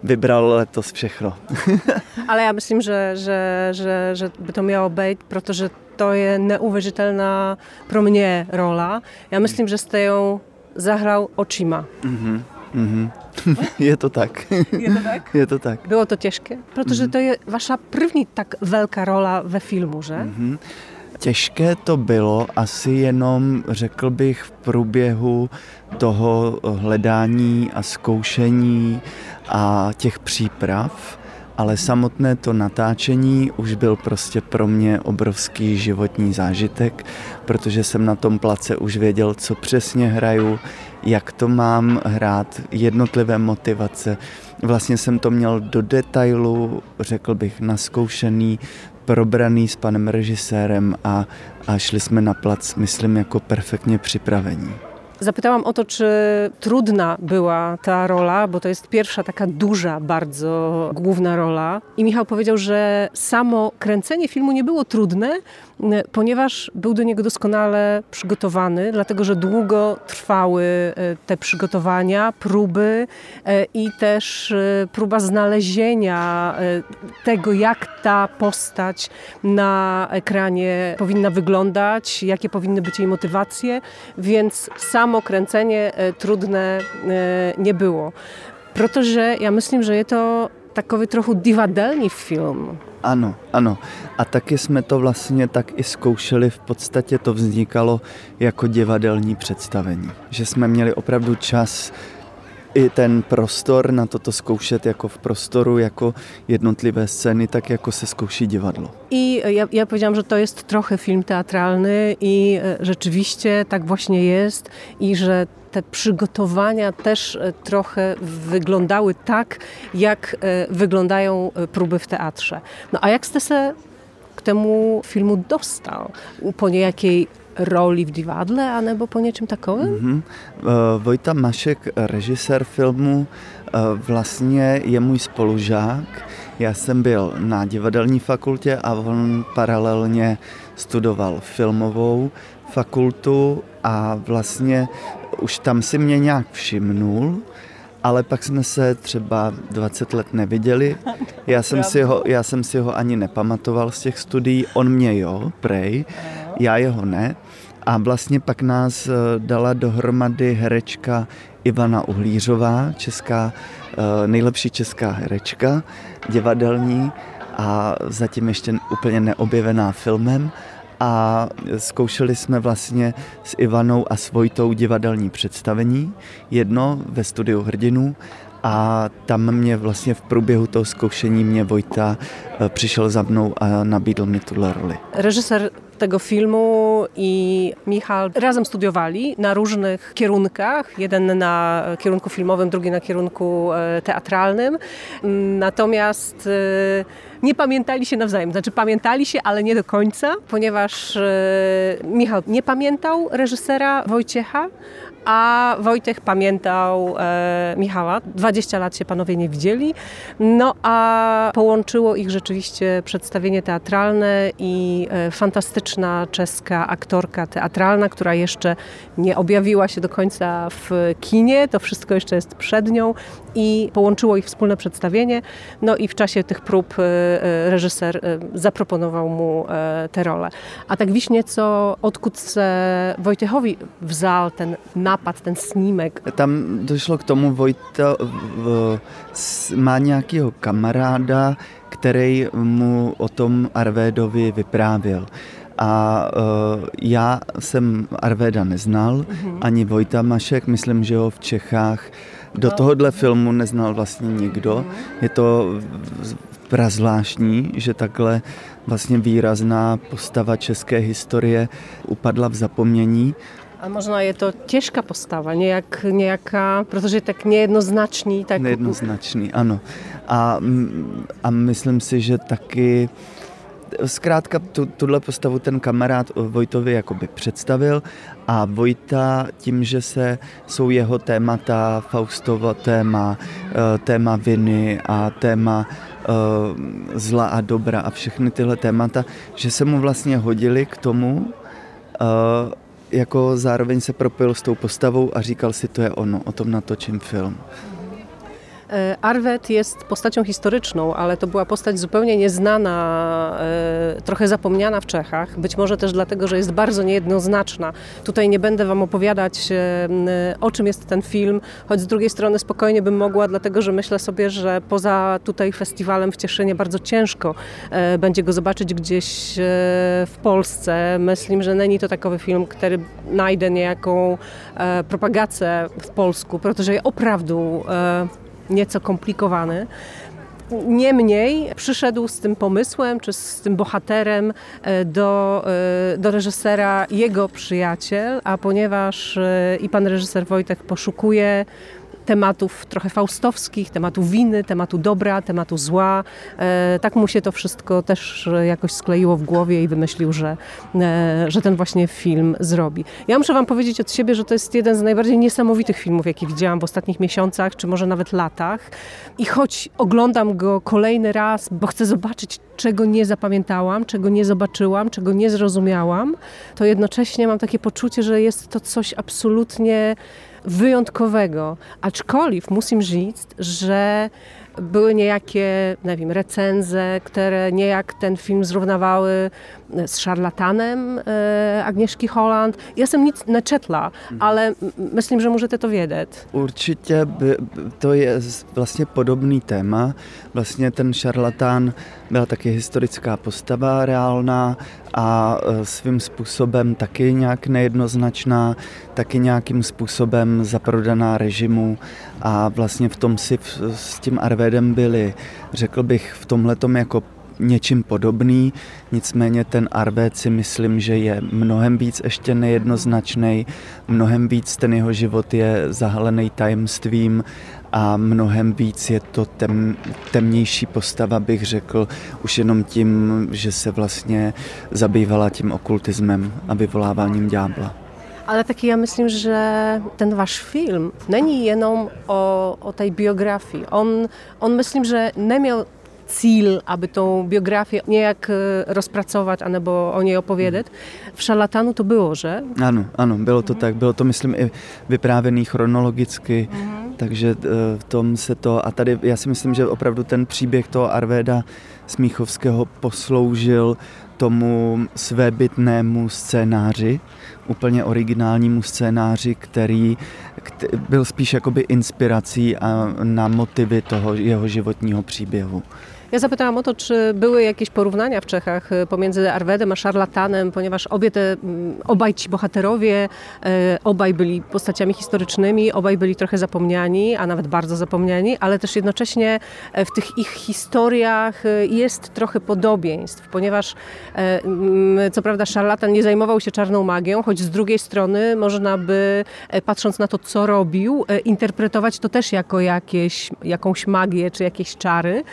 vybral letos všechno. Ale ja myslím, že, že, že, že by to miało być, protože to je neuvěřitelná pro mě rola. Ja myslím, že jste ją zahrał očima. Mm -hmm. Je to tak. Je to tak? Je to tak. Było to ciężkie? Protože mm-hmm. to je wasza první tak velká rola ve filmu, že? Mm-hmm. Těžké to bylo asi jenom, řekl bych, v průběhu toho hledání a zkoušení a těch příprav, ale samotné to natáčení už byl prostě pro mě obrovský životní zážitek, protože jsem na tom place už věděl, co přesně hraju, jak to mám hrát, jednotlivé motivace. Vlastně jsem to měl do detailu, řekl bych, naskoušený, probraný s panem režisérem a, a šli jsme na plac, myslím, jako perfektně připravení. Zapytałam o to, czy trudna była ta rola, bo to jest pierwsza taka duża, bardzo główna rola. I Michał powiedział, że samo kręcenie filmu nie było trudne, ponieważ był do niego doskonale przygotowany, dlatego że długo trwały e, te przygotowania, próby e, i też e, próba znalezienia tego, jak ta postać na ekranie powinna wyglądać, jakie powinny być jej motywacje, więc samo kręcenie trudne nie było. Protože ja myślę, że je to takový trochu divadelní film. Ano, ano. A taky jsme to vlastně tak i zkoušeli. V podstatě to vznikalo jako divadelní představení. Že jsme měli opravdu čas i ten prostor na toto zkoušet jako v prostoru, jako jednotlivé scény, tak jako se zkouší divadlo. I ja, ja powiedziałam, że to jest trochę film teatralny i e, rzeczywiście tak właśnie jest i że te przygotowania też e, trochę wyglądały tak, jak e, wyglądają próby w teatrze. No a jak ste se k temu filmu dostal? Po niejakiej roli v divadle, anebo po něčem takovém? Mm-hmm. Vojta Mašek, režisér filmu, vlastně je můj spolužák. Já jsem byl na divadelní fakultě a on paralelně studoval filmovou fakultu a vlastně už tam si mě nějak všimnul, ale pak jsme se třeba 20 let neviděli. Já jsem, si ho, já jsem si ho ani nepamatoval z těch studií, on mě jo, prej, já jeho ne. A vlastně pak nás eh, dala dohromady herečka Ivana Uhlířová, česká, eh, nejlepší česká herečka, divadelní a zatím ještě úplně neobjevená filmem a zkoušeli jsme vlastně s Ivanou a s divadelní představení, jedno ve studiu Hrdinů a tam mě vlastně v průběhu toho zkoušení mě Vojta eh, přišel za mnou a nabídl mi tuhle roli. Reżyser tego filmu i Michał razem studiowali na różnych kierunkach. Jeden na kierunku filmowym, drugi na kierunku e, teatralnym. Natomiast e, nie pamiętali się nawzajem. Znaczy pamiętali się, ale nie do końca, ponieważ e, Michał nie pamiętał reżysera Wojciecha, a Wojtek pamiętał e, Michała. 20 lat się panowie nie widzieli, no a połączyło ich rzeczywiście przedstawienie teatralne i e, fantastyczna czeska aktorka teatralna, która jeszcze nie objawiła się do końca w kinie, to wszystko jeszcze jest przed nią i połączyło ich wspólne przedstawienie. No i w czasie tych prób e, e, reżyser e, zaproponował mu tę rolę. A tak wiśnie, co odkud se Wojciechowi wzal ten napad, ten snímek? Tam došlo k tomu, Vojta má nějakého kamaráda, který mu o tom Arvédovi vyprávěl. A uh, já jsem Arvéda neznal, mm-hmm. ani Vojta Mašek, myslím, že ho v Čechách do tohohle filmu neznal vlastně nikdo. Je to prazvláštní, že takhle vlastně výrazná postava české historie upadla v zapomnění. A možná je to těžká postava, nějak, nějaká, protože tak nejednoznačný. Tak... Nejednoznačný, ano. A, a myslím si, že taky zkrátka tu, tuhle postavu ten kamarád Vojtovi jakoby představil a Vojta tím, že se jsou jeho témata, Faustovo téma, eh, téma viny a téma eh, zla a dobra a všechny tyhle témata, že se mu vlastně hodili k tomu, eh, jako zároveň se propojil s tou postavou a říkal si, to je ono, o tom natočím film. E, Arwet jest postacią historyczną, ale to była postać zupełnie nieznana, e, trochę zapomniana w Czechach. Być może też dlatego, że jest bardzo niejednoznaczna. Tutaj nie będę Wam opowiadać, e, o czym jest ten film, choć z drugiej strony spokojnie bym mogła, dlatego że myślę sobie, że poza tutaj festiwalem w Cieszynie bardzo ciężko będzie go zobaczyć gdzieś w Polsce. Myślę, że Neni to takowy film, który najdę niejaką propagację w Polsku, protože je opravdu nieco komplikowany. Niemniej przyszedł z tym pomysłem, czy z tym bohaterem e, do, e, do reżysera jego przyjaciel, a ponieważ e, i pan reżyser Wojtek poszukuje tematów trochę faustowskich, tematu winy, tematu dobra, tematu zła. E, tak mu się to wszystko też jakoś skleiło w głowie i wymyślił, że, e, że ten właśnie film zrobi. Ja muszę Wam powiedzieć od siebie, że to jest jeden z najbardziej niesamowitych filmów, jakie widziałam w ostatnich miesiącach, czy może nawet latach. I choć oglądam go kolejny raz, bo chcę zobaczyć, czego nie zapamiętałam, czego nie zobaczyłam, czego nie zrozumiałam, to jednocześnie mam takie poczucie, że jest to coś absolutnie wyjątkowego. Aczkolwiek musim říct, że były niejakie, nie wiem, recenze, które niejak ten film zrównawały z szarlatanem e, Agnieszki Holland. Ja jsem nic nečetla, mhm. ale myslím, že můžete to vědět. Určitě by, to je vlastně podobný téma. Vlastně ten šarlatán byla taky historická postava reálná a e, svým způsobem taky nějak nejednoznačná, taky nějakým způsobem zaprodaná režimu a vlastně v tom si s tím Arvédem byli, řekl bych, v tomhletom jako něčím podobný, nicméně ten Arvéd si myslím, že je mnohem víc ještě nejednoznačný, mnohem víc ten jeho život je zahalený tajemstvím a mnohem víc je to tem, temnější postava, bych řekl, už jenom tím, že se vlastně zabývala tím okultismem a vyvoláváním ďábla. Ale taky já myslím, že ten váš film není jenom o, o tej biografii. On, on myslím, że neměl cíl, aby tą biografię niejak e, rozpracować, albo o niej opowiedzieć. W Szarlatanu to było, że? Ano, ano, bylo to tak. Bylo to, myslím, i vyprávěný chronologicky, mm-hmm. takže e, v tom se to... A tady já si myslím, že opravdu ten příběh toho Arvéda Smíchovského posloužil tomu svébytnému scénáři, úplně originálnímu scénáři, který, který byl spíš jakoby inspirací a na motivy toho jeho životního příběhu. Ja zapytałam o to, czy były jakieś porównania w Czechach e, pomiędzy Arwedem a Szarlatanem, ponieważ obie te, mm, obaj ci bohaterowie, e, obaj byli postaciami historycznymi, obaj byli trochę zapomniani, a nawet bardzo zapomniani, ale też jednocześnie e, w tych ich historiach jest trochę podobieństw, ponieważ mm, co prawda Szarlatan nie zajmował się czarną magią, choć z drugiej strony można by, patrząc na to, co robił, interpretować to też jako jakieś, jakąś magię czy jakieś czary.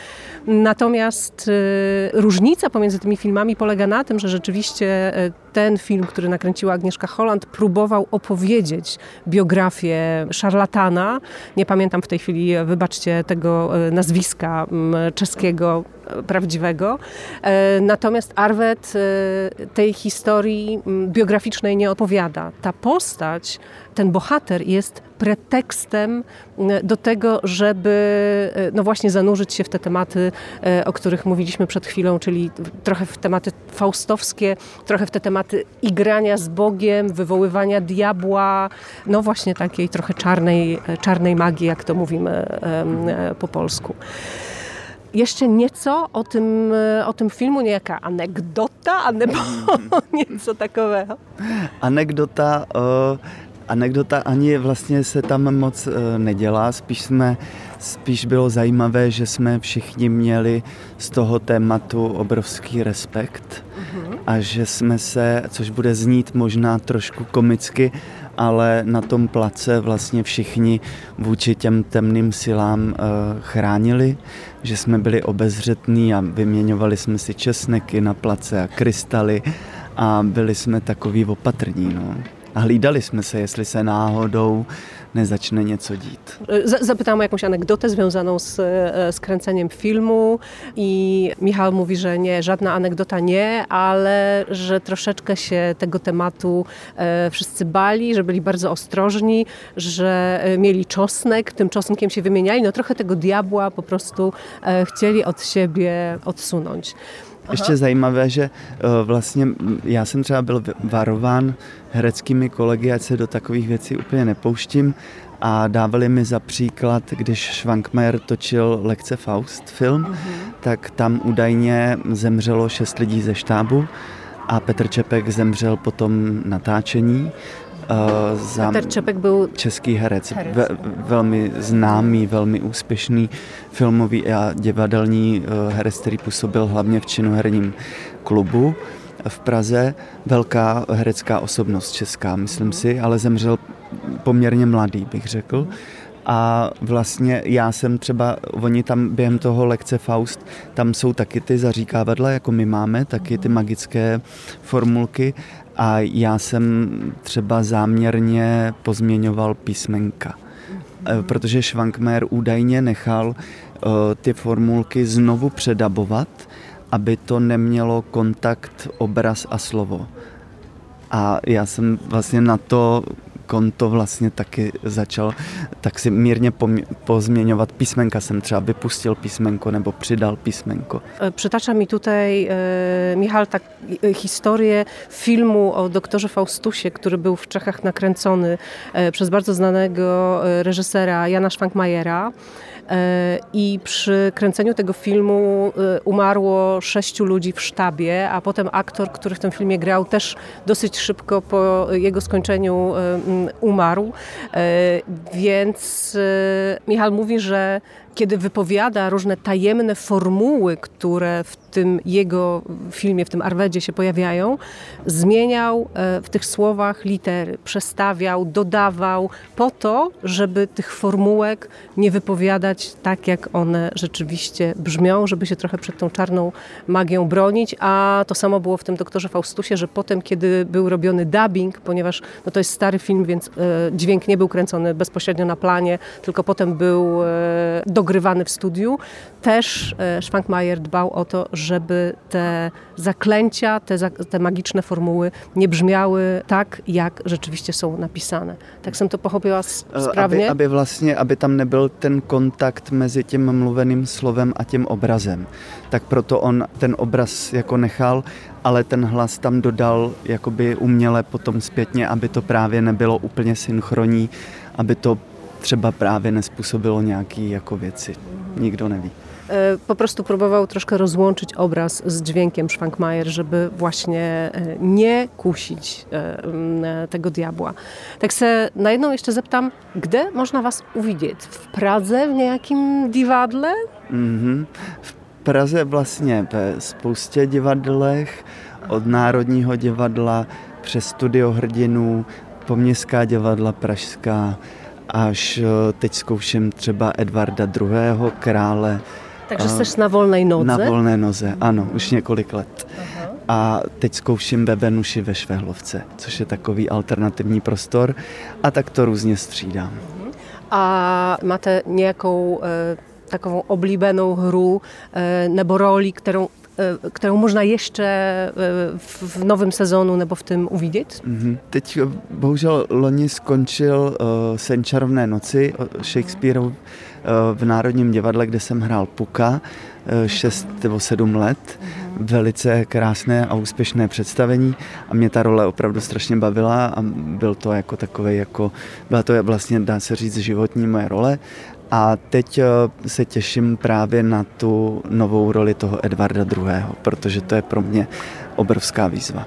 Natomiast y, różnica pomiędzy tymi filmami polega na tym, że rzeczywiście y, ten film, który nakręciła Agnieszka Holland, próbował opowiedzieć biografię szarlatana. Nie pamiętam w tej chwili, wybaczcie, tego y, nazwiska mm, czeskiego prawdziwego. Natomiast Arwet tej historii mm, biograficznej nie opowiada. Ta postać, ten bohater jest pretekstem do tego, żeby no właśnie zanurzyć się w te tematy E, o których mówiliśmy przed chwilą, czyli trochę w tematy faustowskie, trochę w te tematy igrania z Bogiem, wywoływania diabła, no właśnie takiej trochę czarnej, e, czarnej magii, jak to mówimy e, po polsku. Jeszcze nieco o tym, o tym filmu, niejaka anegdota, anebo něco takového. Anekdota, uh, anekdota ani vlastně se tam moc uh, nedělá, spíš jsme Spíš bylo zajímavé, že jsme všichni měli z toho tématu obrovský respekt uh-huh. a že jsme se, což bude znít možná trošku komicky, ale na tom place vlastně všichni vůči těm temným silám uh, chránili, že jsme byli obezřetní a vyměňovali jsme si česneky na place a krystaly a byli jsme takový opatrní. No. A hlídali jsme se, jestli se náhodou nezačne něco dít. Zapytałam o jakąś anegdotę związaną z, z kręceniem filmu i Michał mówi, że nie, żadna anegdota nie, ale że troszeczkę się tego tematu e, wszyscy bali, że byli bardzo ostrożni, że e, mieli czosnek, tym czosnkiem się wymieniali, no trochę tego diabła po prostu e, chcieli od siebie odsunąć. Ještě zajímavé, že vlastně já jsem třeba byl varován hereckými kolegy, ať se do takových věcí úplně nepouštím a dávali mi za příklad, když Schwankmajer točil Lekce Faust film, uh-huh. tak tam údajně zemřelo šest lidí ze štábu a Petr Čepek zemřel po tom natáčení. Uh, za Petr Čepek byl český herec, herec. Ve, velmi známý, velmi úspěšný filmový a divadelní uh, herec, který působil hlavně v činoherním klubu v Praze, velká herecká osobnost česká, myslím si, ale zemřel poměrně mladý, bych řekl. A vlastně já jsem třeba, oni tam během toho lekce Faust, tam jsou taky ty zaříkávadla, jako my máme, taky ty magické formulky a já jsem třeba záměrně pozměňoval písmenka eh, protože Schwankmer údajně nechal uh, ty formulky znovu předabovat, aby to nemělo kontakt obraz a slovo. A já jsem vlastně na to on to vlastně taky začal tak si mírně pozměňovat písmenka. Jsem třeba vypustil písmenko nebo přidal písmenko. E, przytacza mi tutaj e, Michal tak e, historię filmu o doktorze Faustusie, który był w Czechach nakręcony e, przez bardzo znanego reżysera Jana Schwankmajera. E, I przy kręceniu tego filmu e, umarło sześciu ludzi w sztabie, a potem aktor, który w tym filmie grał, też dosyć szybko po jego skończeniu e, umarł. Więc Michal mówi, że kiedy wypowiada różne tajemne formuły, które w tym jego filmie, w tym Arwedzie się pojawiają, zmieniał e, w tych słowach litery, przestawiał, dodawał po to, żeby tych formułek nie wypowiadać tak, jak one rzeczywiście brzmią, żeby się trochę przed tą czarną magią bronić, a to samo było w tym doktorze Faustusie, że potem, kiedy był robiony dubbing, ponieważ no to jest stary film, więc e, dźwięk nie był kręcony bezpośrednio na planie, tylko potem był e, dogrywany w studiu, też Schwankmajer dbał o to, żeby te zaklęcia, te, te magiczne formuły nie brzmiały tak, jak rzeczywiście są napisane. Tak jsem to pochopila správně? Aby, aby vlastně, aby tam nebyl ten kontakt mezi tím mluveným slovem a tím obrazem. Tak proto on ten obraz jako nechal, ale ten hlas tam dodal jakoby uměle potom zpětně, aby to právě nebylo úplně synchronní, aby to třeba právě nespůsobilo nějaký jako věci. Nikdo neví. E, po prostu próbował troszkę rozłączyć obraz z dźwiękiem Schwankmajer, żeby właśnie e, nie kusić e, tego diabła. Tak se na jedną jeszcze zeptam, gdzie można was uwidzieć? W Pradze, w niejakim diwadle? Mm-hmm. V Praze vlastně ve spoustě divadlech, od Národního divadla přes Studio hrdinů, po Městská divadla Pražská, až teď zkouším třeba Edvarda II. krále, takže jsi na volné noze? Na volné noze, ano, už několik let. Aha. A teď zkouším ve Venuši ve Švehlovce, což je takový alternativní prostor a tak to různě střídám. A máte nějakou e, takovou oblíbenou hru e, nebo roli, kterou e, kterou možná ještě v novém sezónu nebo v tom uvidět? Mm-hmm. Teď bohužel loni skončil uh, Sen čarovné noci Shakespeareov v Národním divadle, kde jsem hrál Puka 6 eh, nebo 7 let. Velice krásné a úspěšné představení a mě ta role opravdu strašně bavila a byl to jako takový, jako, byla to vlastně, dá se říct, životní moje role. A teď eh, se těším právě na tu novou roli toho Edvarda II., protože to je pro mě obrovská výzva.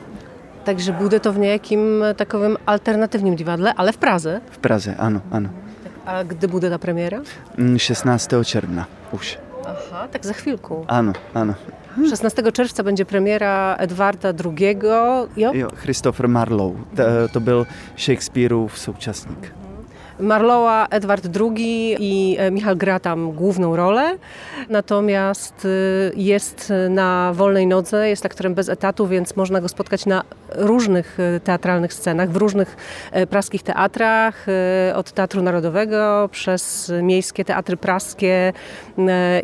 Takže bude to v nějakým takovém alternativním divadle, ale v Praze? V Praze, ano, ano. A kdy bude ta premiéra? 16 mm, czerwca już. Aha, tak za chwilkę. Ano, ano. 16 czerwca będzie premiera Edwarda II. Jo? jo Christopher Marlowe. To, to był Shakespeare'ów současník. Marlowa, Edward II i e, Michał gra tam główną rolę, natomiast e, jest na wolnej nodze, jest aktorem bez etatu, więc można go spotkać na różnych e, teatralnych scenach, w różnych praskich teatrach, od Teatru Narodowego przez miejskie teatry praskie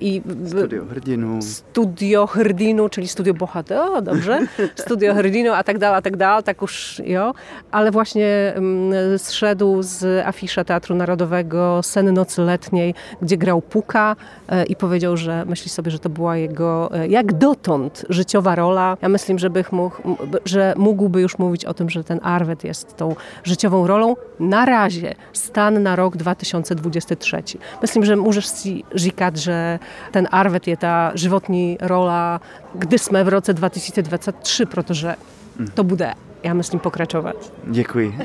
i Studio Hrdinu. Studio Hrdinu, czyli Studio Bohater, o dobrze, Studio Hrdinu, a tak dalej, a tak dalej, tak już, jo, ale właśnie mm, zszedł z afisza Teatru Narodowego Seny Nocy Letniej, gdzie grał Puka e, i powiedział, że myśli sobie, że to była jego e, jak dotąd życiowa rola. Ja myślę, że, mógł, że mógłby już mówić o tym, że ten Arwet jest tą życiową rolą. Na razie stan na rok 2023. Myślę, że możesz si říkat, że ten Arwet jest ta żywotni rola, gdy jsme w roce 2023, protože to bude já myslím pokračovat. Děkuji.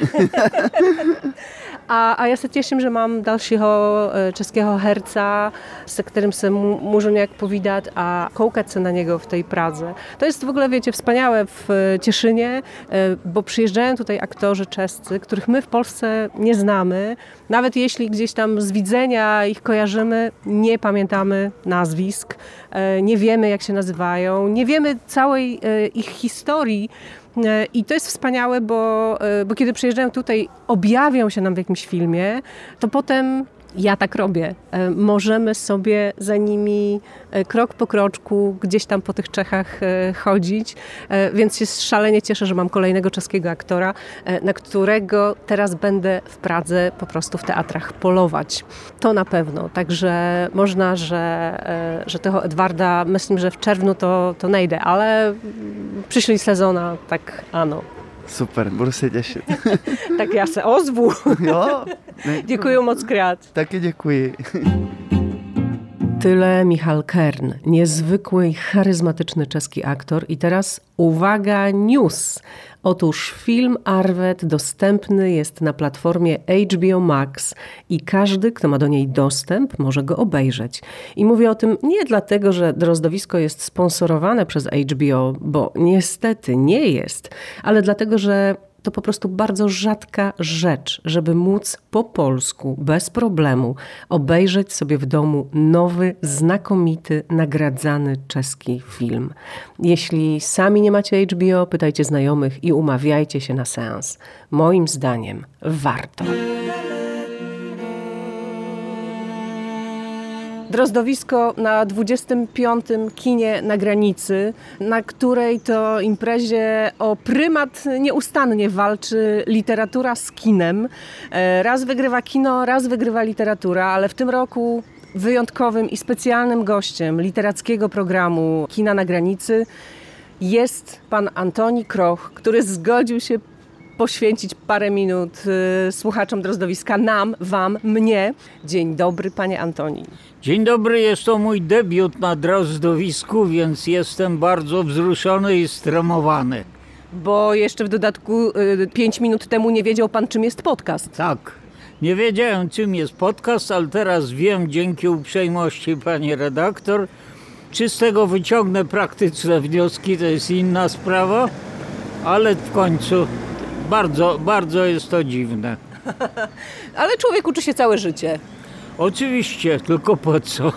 A, a ja się cieszę, że mam dalszego e, czeskiego herca, z którym się muszę jak powidać, a kołkać się na niego w tej Pradze. To jest w ogóle, wiecie, wspaniałe w e, Cieszynie, e, bo przyjeżdżają tutaj aktorzy czescy, których my w Polsce nie znamy. Nawet jeśli gdzieś tam z widzenia ich kojarzymy, nie pamiętamy nazwisk, nie wiemy jak się nazywają, nie wiemy całej ich historii, E, I to jest wspaniałe, bo, e, bo kiedy przyjeżdżają tutaj, objawią się nam w jakimś filmie, to potem Ja tak robię. E, możemy sobie za nimi e, krok po kroczku gdzieś tam po tych Czechach e, chodzić, więc się szalenie cieszę, że mam kolejnego czeskiego aktora, na którego teraz będę w Pradze po prostu w teatrach polować. To na pewno. Także można, że, że tego Edwarda, myślę, że w czerwcu to, to nejde, ale przyszli sezona, tak ano. Super, budu se těšit. tak já se ozvu. jo. Děkuji moc krát. Taky děkuji. Tyle Michal Kern, niezwykły i charyzmatyczny czeski aktor. I teraz uwaga, news. Otóż film Arwet dostępny jest na platformie HBO Max i każdy, kto ma do niej dostęp, może go obejrzeć. I mówię o tym nie dlatego, że drozdowisko jest sponsorowane przez HBO, bo niestety nie jest, ale dlatego, że to po prostu bardzo rzadka rzecz, żeby móc po polsku bez problemu obejrzeć sobie w domu nowy, znakomity, nagradzany czeski film. Jeśli sami nie macie HBO, pytajcie znajomych i umawiajcie się na seans. Moim zdaniem warto. Drozdowisko na 25. kinie na granicy, na której to imprezie o prymat nieustannie walczy literatura z kinem. E, raz wygrywa kino, raz wygrywa literatura, ale w tym roku wyjątkowym i specjalnym gościem literackiego programu Kina na granicy jest pan Antoni Kroch, który zgodził się poświęcić parę minut y, słuchaczom Drozdowiska, nam, wam, mnie. Dzień dobry, panie Antoni. Dzień dobry, jest to mój debiut na Drozdowisku, więc jestem bardzo wzruszony i stremowany. Bo jeszcze w dodatku y, 5 minut temu nie wiedział pan, czym jest podcast. Tak. Nie wiedziałem, czym jest podcast, ale teraz wiem dzięki uprzejmości pani redaktor. Czy z tego wyciągnę praktyczne wnioski, to jest inna sprawa, ale w końcu bardzo, bardzo jest to dziwne. Ale człowiek uczy się całe życie. Oczywiście, tylko po co?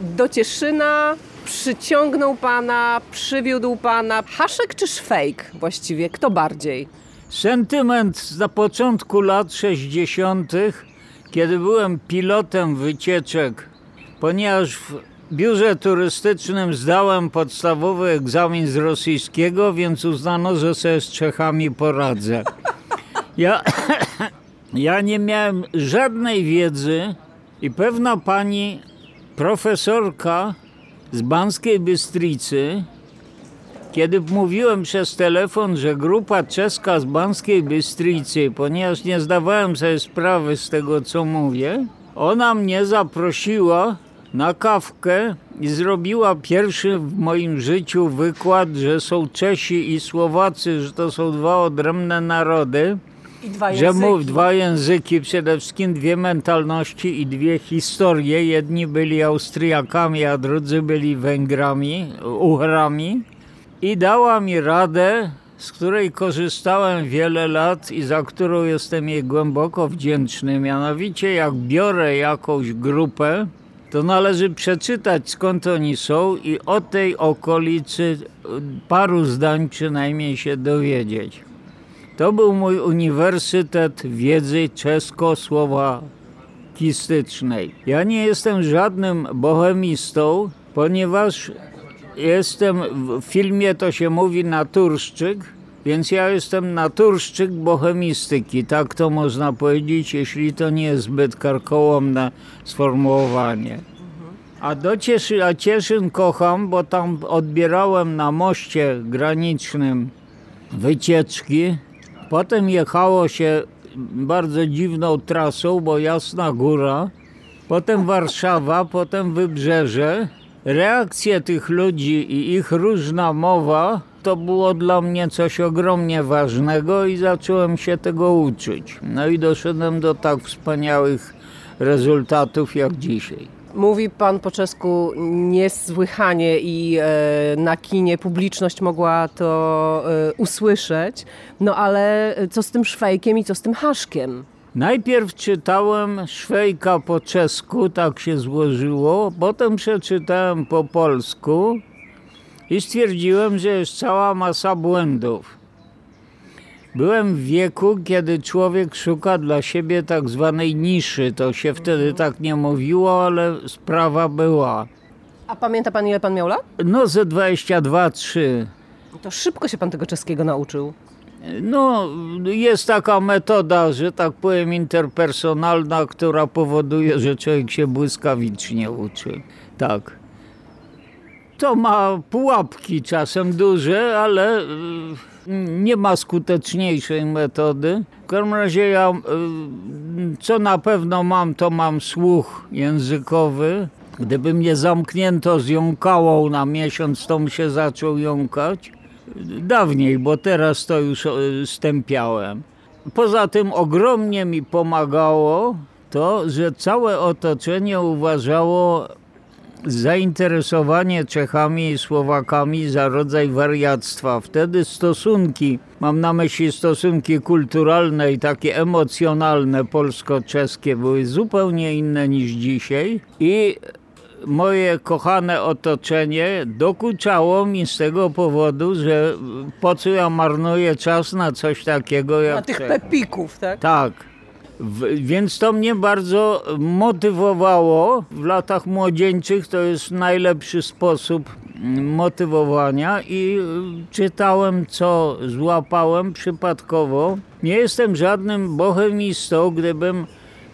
Do Cieszyna przyciągnął pana, przywiódł pana haszek czy szwejk właściwie? Kto bardziej? Sentyment na początku lat 60., kiedy byłem pilotem wycieczek, ponieważ w biurze turystycznym zdałem podstawowy egzamin z rosyjskiego, więc uznano, że sobie z Czechami poradzę. Ja, ja nie miałem żadnej wiedzy i pewna pani profesorka z Banskiej Bystricy, kiedy mówiłem przez telefon, że grupa czeska z Banskiej Bystricy, ponieważ nie zdawałem sobie sprawy z tego, co mówię, ona mnie zaprosiła na kawkę i zrobiła pierwszy w moim życiu wykład, że są Czesi i Słowacy, że to są dwa odrębne narody. I dwa że mów dwa języki, przede wszystkim dwie mentalności i dwie historie. Jedni byli Austriakami, a drudzy byli Węgrami, Uchrami. I dała mi radę, z której korzystałem wiele lat i za którą jestem jej głęboko wdzięczny. Mianowicie, jak biorę jakąś grupę, to należy przeczytać skąd oni są i o tej okolicy paru zdań przynajmniej się dowiedzieć. To był mój uniwersytet wiedzy czesko-słowakistycznej. Ja nie jestem żadnym bohemistą, ponieważ jestem, w filmie to się mówi naturszczyk, więc ja jestem naturszczyk bohemistyki, tak to można powiedzieć, jeśli to nie jest zbyt karkołomne sformułowanie. A do Cieszy, a Cieszyn kocham, bo tam odbierałem na moście granicznym wycieczki. Potem jechało się bardzo dziwną trasą, bo Jasna Góra, potem Warszawa, potem Wybrzeże. Reakcje tych ludzi i ich różna mowa to było dla mnie coś ogromnie ważnego i zacząłem się tego uczyć. No i doszedłem do tak wspaniałych rezultatów jak dzisiaj. Mówi pan po czesku niesłychanie i e, na kinie publiczność mogła to e, usłyszeć. No ale co z tym szwejkiem i co z tym haszkiem? Najpierw czytałem Szwejka po czesku, tak się złożyło, potem przeczytałem po polsku i stwierdziłem, że jest cała masa błędów. Byłem w wieku, kiedy człowiek szuka dla siebie tak zwanej niszy. To się wtedy tak nie mówiło, ale sprawa była. A pamięta pan, ile pan miał lat? No ze 22-3. To szybko się pan tego czeskiego nauczył. No, jest taka metoda, że tak powiem, interpersonalna, która powoduje, że człowiek się błyskawicznie uczy. Tak. To ma pułapki czasem duże, ale y, nie ma skuteczniejszej metody. W każdym razie ja, y, co na pewno mam, to mam słuch językowy. Gdyby mnie zamknięto z jąkałą na miesiąc, to bym się zaczął jąkać. Dawniej, bo teraz to już y, stępiałem. Poza tym ogromnie mi pomagało to, że całe otoczenie uważało zainteresowanie Czechami i Słowakami za rodzaj wariactwa. Wtedy stosunki, mam na myśli stosunki kulturalne i takie emocjonalne polsko-czeskie były zupełnie inne niż dzisiaj i moje kochane otoczenie dokuczało mi z tego powodu, że po co ja marnuję czas na coś takiego jak Na tych Czech. pepików, tak? Tak. Więc to mnie bardzo motywowało. W latach młodzieńczych to jest najlepszy sposób mm, motywowania i y, czytałem, co złapałem przypadkowo. Nie jestem żadnym bohemistą, gdybym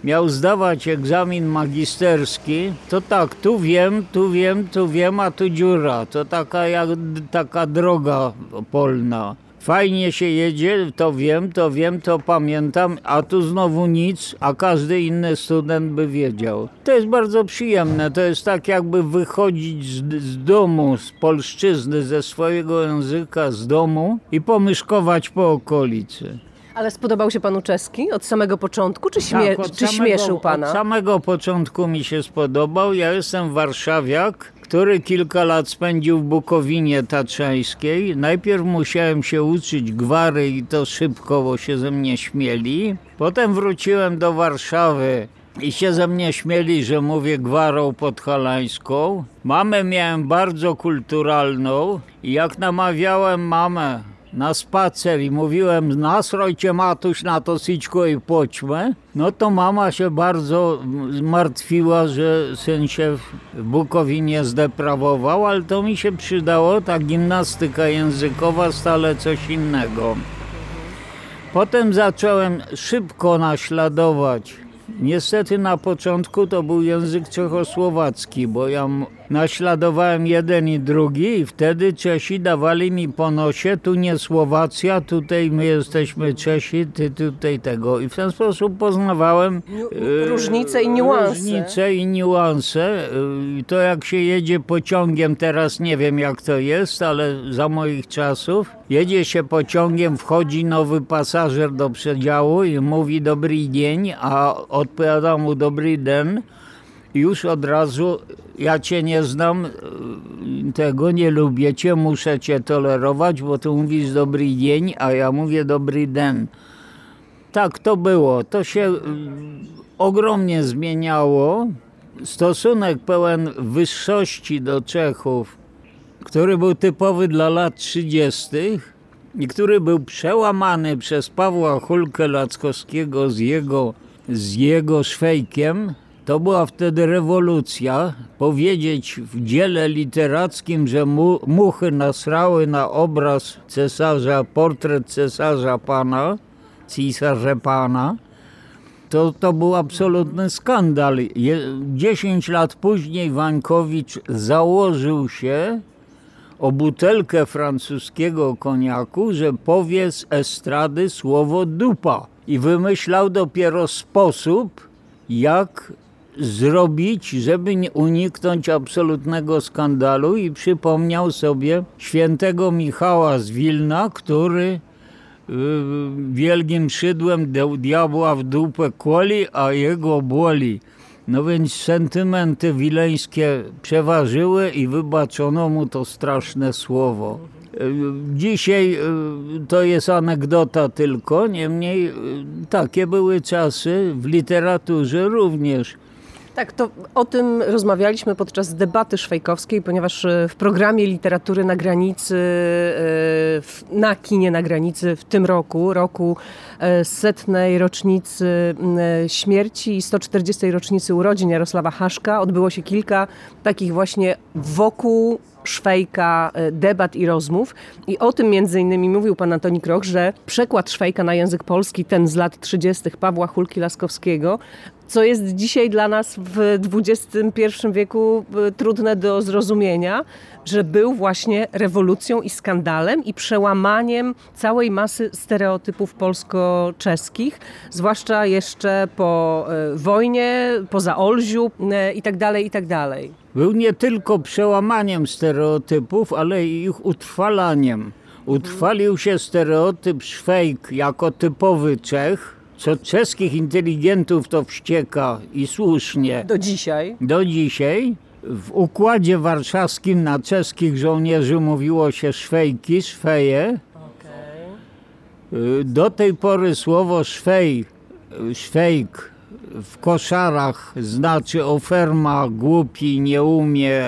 miał zdawać egzamin magisterski, to tak, tu wiem, tu wiem, tu wiem, a tu dziura. To taka, jak, taka droga polna. Fajnie się jedzie, to wiem, to wiem, to pamiętam, a tu znowu nic, a każdy inny student by wiedział. To jest bardzo przyjemne, to jest tak jakby wychodzić z, z domu, z polszczyzny, ze swojego języka, z domu i pomyszkować po okolicy. Ale spodobał się panu czeski od samego początku, czy, śmie- Tak, czy śmieszył pana? Od samego początku mi się spodobał. Ja jestem warszawiak, który kilka lat spędził w Bukowinie Tatrzańskiej. Najpierw musiałem się uczyć gwary i to szybko, bo się ze mnie śmieli. Potem wróciłem do Warszawy i się ze mnie śmieli, że mówię gwarą podhalańską. Mamę miałem bardzo kulturalną i jak namawiałem mamę na spacer i mówiłem nasrojcie matuś na to syćko i poćmę, no to mama się bardzo zmartwiła, że syn się w Bukowinie zdeprawował, ale to mi się przydało, ta gimnastyka językowa stale coś innego. Potem zacząłem szybko naśladować. Niestety na początku to był język czechosłowacki, bo ja naśladowałem jeden i drugi i wtedy Czesi dawali mi po nosie, tu nie Słowacja, tutaj my jesteśmy Czesi, ty tutaj tego. I w ten sposób poznawałem e, różnice i niuanse. Różnice i niuanse. Y, To jak się jedzie pociągiem, teraz nie wiem jak to jest, ale za moich czasów, jedzie się pociągiem, wchodzi nowy pasażer do przedziału i mówi dobry dzień, a odpowiada mu dobry den. Już od razu, ja cię nie znam, y, tego nie lubię cię, muszę cię tolerować, bo ty mówisz dobry dzień, a ja mówię dobry den. Tak to było. To się y, ogromnie zmieniało. Stosunek pełen wyższości do Czechów, który był typowy dla lat 30. i który był przełamany przez Pawła Hulkę Lackowskiego z jego, z jego szwejkiem. To była wtedy rewolucja. Powiedzieć w dziele literackim, że mu, muchy nasrały na obraz cesarza, portret cesarza pana, cesarza pana, to, to był absolutny skandal. 10 lat później Wańkowicz założył się o butelkę francuskiego koniaku, że powie z estrady słowo dupa. I wymyślał dopiero sposób, jak zrobić, żeby uniknąć absolutnego skandalu i przypomniał sobie świętego Michała z Wilna, który y, wielkim szydłem diabła w dupę koli, a jego boli. No więc sentymenty wileńskie przeważyły i wybaczono mu to straszne słowo. Y, Dzisiaj y, to jest anegdota tylko, niemniej takie były czasy w literaturze również. Tak, to o tym rozmawialiśmy podczas debaty szwajkowskiej, ponieważ e, w programie literatury na granicy, e, na kinie na granicy w tym roku, roku e, setnej rocznicy śmierci i 140. rocznicy urodzin Jarosława Haszka odbyło się kilka takich właśnie wokół Szwejka debat i rozmów. I o tym między innymi mówił pan Antoni Kroch, że przekład Szwejka na język polski, ten z lat 30. Pawła Hulki-Laskowskiego, co jest dzisiaj dla nas w XXI wieku e, trudne do zrozumienia, że był właśnie rewolucją i skandalem i przełamaniem całej masy stereotypów polsko-czeskich, zwłaszcza jeszcze po e, wojnie, po Zaolziu itd., e, itd. Tak był nie tylko przełamaniem stereotypów, ale i ich utrwalaniem. Utrwalił się stereotyp Szwejk jako typowy Czech, co czeskich inteligentów to wścieka i słusznie. Do dzisiaj? Do dzisiaj. W układzie warszawskim na czeskich żołnierzy mówiło się szwejki, szweje. Okay. Do tej pory słowo szwej, szwejk w koszarach znaczy oferma, głupi, nie umie,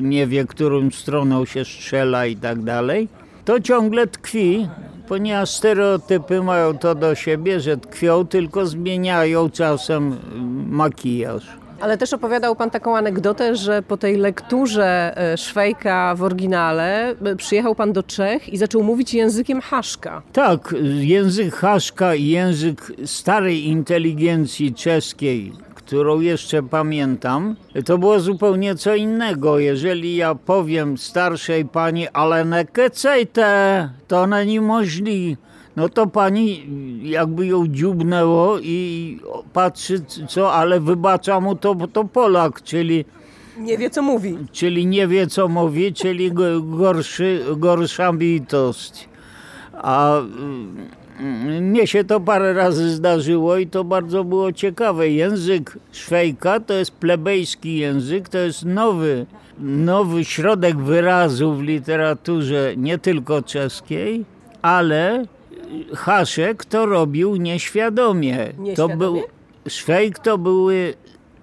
nie wie, którą stroną się strzela i tak dalej. To ciągle tkwi ponieważ stereotypy mają to do siebie, że tkwią, tylko zmieniają czasem makijaż. Ale też opowiadał Pan taką anegdotę, że po tej lekturze e, Szwejka w oryginale e, przyjechał Pan do Czech i zaczął mówić językiem Haszka. Tak, język Haszka i język starej inteligencji czeskiej którą jeszcze pamiętam, to było zupełnie co innego. Jeżeli ja powiem starszej pani, ale ne kecejte, to ona nie możli. No to pani jakby ją dziubnęło i patrzy, co, ale wybacza mu to, to Polak, czyli nie wie, co mówi. Czyli nie wie, co mówi, czyli gorszy, gorsza bitość. A mnie się to parę razy zdarzyło i to bardzo było ciekawe. Język Szwejka to jest plebejski język, to jest nowy, nowy środek wyrazu w literaturze nie tylko czeskiej, ale Haszek to robił nieświadomie. nieświadomie? To był, Szwejk to były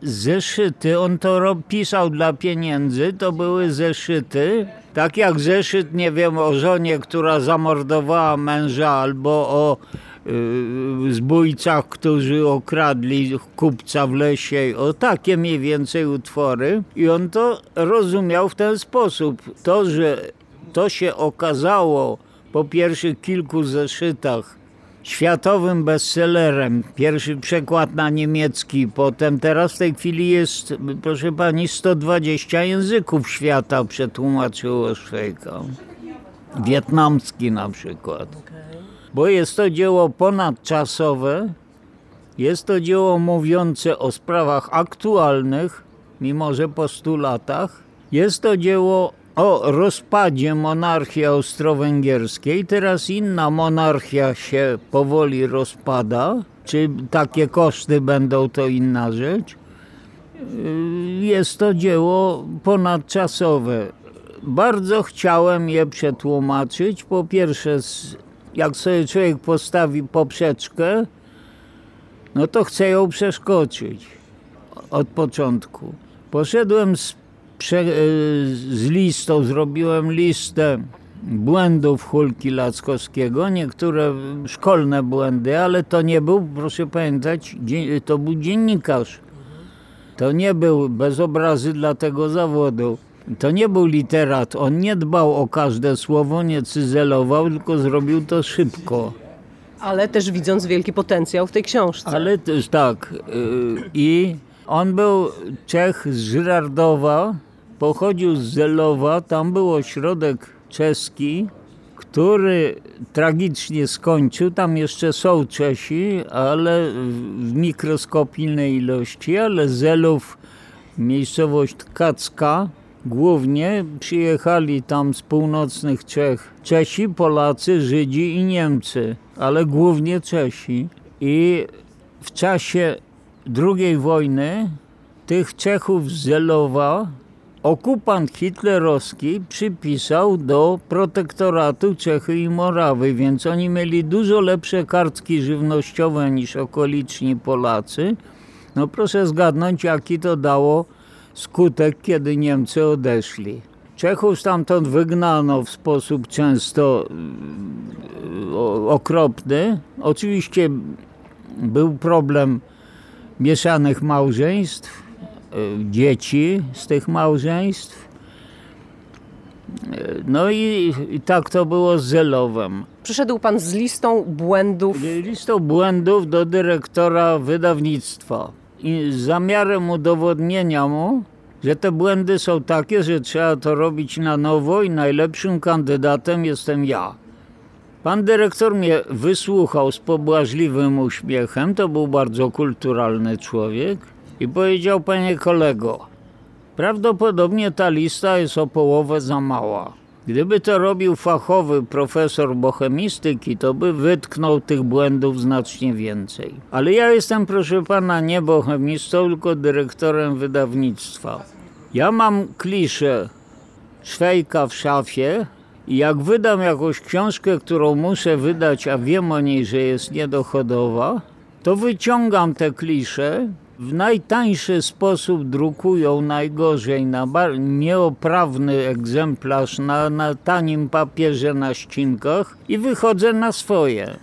zeszyty, on to pisał dla pieniędzy, to były zeszyty, tak jak zeszyt, nie wiem, o żonie, która zamordowała męża, albo o yy, zbójcach, którzy okradli kupca w lesie, o takie mniej więcej utwory. I on to rozumiał w ten sposób. To, że to się okazało po pierwszych kilku zeszytach, światowym bestsellerem. Pierwszy przekład na niemiecki, potem teraz w tej chwili jest, proszę pani, 120 języków świata przetłumaczyło Szwejka. Wietnamski na przykład. Bo jest to dzieło ponadczasowe, jest to dzieło mówiące o sprawach aktualnych, mimo że po stu latach. Jest to dzieło o rozpadzie monarchii austro-węgierskiej. Teraz inna monarchia się powoli rozpada. Czy takie koszty będą, to inna rzecz. Jest to dzieło ponadczasowe. Bardzo chciałem je przetłumaczyć. Po pierwsze, jak sobie człowiek postawi poprzeczkę, no to chce ją przeskoczyć od początku. Poszedłem z E, z listą, zrobiłem listę błędów Hulki Lackowskiego, niektóre szkolne błędy, ale to nie był, proszę pamiętać, to był dziennikarz. To nie był bez obrazy dla tego zawodu. To nie był literat. On nie dbał o każde słowo, nie cyzelował, tylko zrobił to szybko. Ale też widząc wielki potencjał w tej książce. Ale też tak. Y, I on był Czech z Żyrardowa, pochodził z Zelowa, tam był ośrodek czeski, który tragicznie skończył. Tam jeszcze są Czesi, ale w mikroskopijnej ilości, ale Zelów, miejscowość Tkacka, głównie przyjechali tam z północnych Czech Czesi, Polacy, Żydzi i Niemcy, ale głównie Czesi. I w czasie II wojny tych Czechów z Zelowa okupant hitlerowski przypisał do protektoratu Czechy i Morawy, więc oni mieli dużo lepsze kartki żywnościowe niż okoliczni Polacy No proszę zgadnąć, jaki to dało skutek, kiedy Niemcy odeszli. Czechów stamtąd wygnano w sposób często y, okropny. Oczywiście był problem mieszanych małżeństw, dzieci z tych małżeństw. Y, no i, i tak to było z Zelowem. Przyszedł pan z listą błędów. Listą błędów do dyrektora wydawnictwa. I z zamiarem udowodnienia mu, że te błędy są takie, że trzeba to robić na nowo i najlepszym kandydatem jestem ja. Pan dyrektor mnie wysłuchał z pobłażliwym uśmiechem, to był bardzo kulturalny człowiek i powiedział, panie kolego, prawdopodobnie ta lista jest o połowę za mała. Gdyby to robił fachowy profesor bohemistyki, to by wytknął tych błędów znacznie więcej. Ale ja jestem, proszę pana, nie bohemistą, tylko dyrektorem wydawnictwa. Ja mam kliszę Szwejka w szafie i jak wydam jakąś książkę, którą muszę wydać, a wiem o niej, że jest niedochodowa, to wyciągam te klisze, w najtańszy sposób drukują najgorzej na nieoprawny egzemplarz na, na tanim papierze na ścinkach i wychodzę na swoje.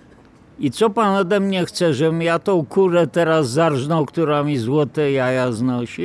I co pan ode mnie chce, żebym ja tą kurę teraz zarżnął, która mi złote jaja znosi?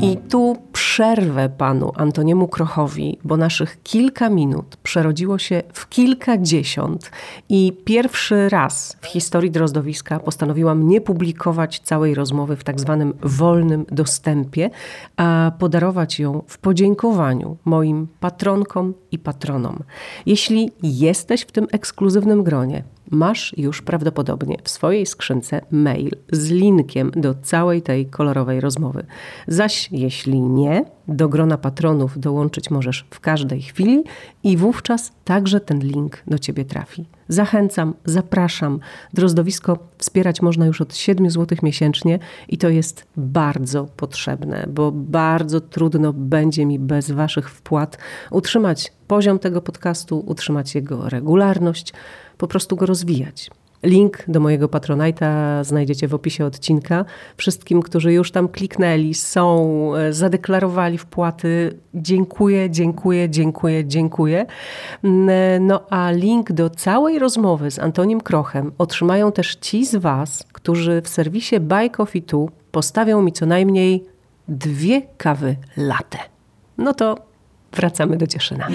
I tu przerwę panu Antoniemu Krochowi, bo naszych kilka minut przerodziło się w kilkadziesiąt i pierwszy raz w historii Drozdowiska postanowiłam nie publikować całej rozmowy w tak zwanym wolnym dostępie, a podarować ją w podziękowaniu moim patronkom i patronom. Jeśli jesteś w tym ekskluzywnym gronie, masz już prawdopodobnie w swojej skrzynce mail z linkiem do całej tej kolorowej rozmowy. Zaś jeśli nie, do grona patronów dołączyć możesz w każdej chwili i wówczas także ten link do ciebie trafi. Zachęcam, zapraszam. Drozdowisko wspierać można już od 7 zł miesięcznie i to jest bardzo potrzebne, bo bardzo trudno będzie mi bez waszych wpłat utrzymać poziom tego podcastu, utrzymać jego regularność po prostu go rozwijać. Link do mojego Patronite'a znajdziecie w opisie odcinka. Wszystkim, którzy już tam kliknęli, są, e, zadeklarowali wpłaty, dziękuję, dziękuję, dziękuję, dziękuję. Mm, e, no a link do całej rozmowy z Antonim Krochem otrzymają też ci z Was, którzy w serwisie Buy Coffee 2 postawią mi co najmniej dwie kawy latte. No to wracamy do Cieszyna.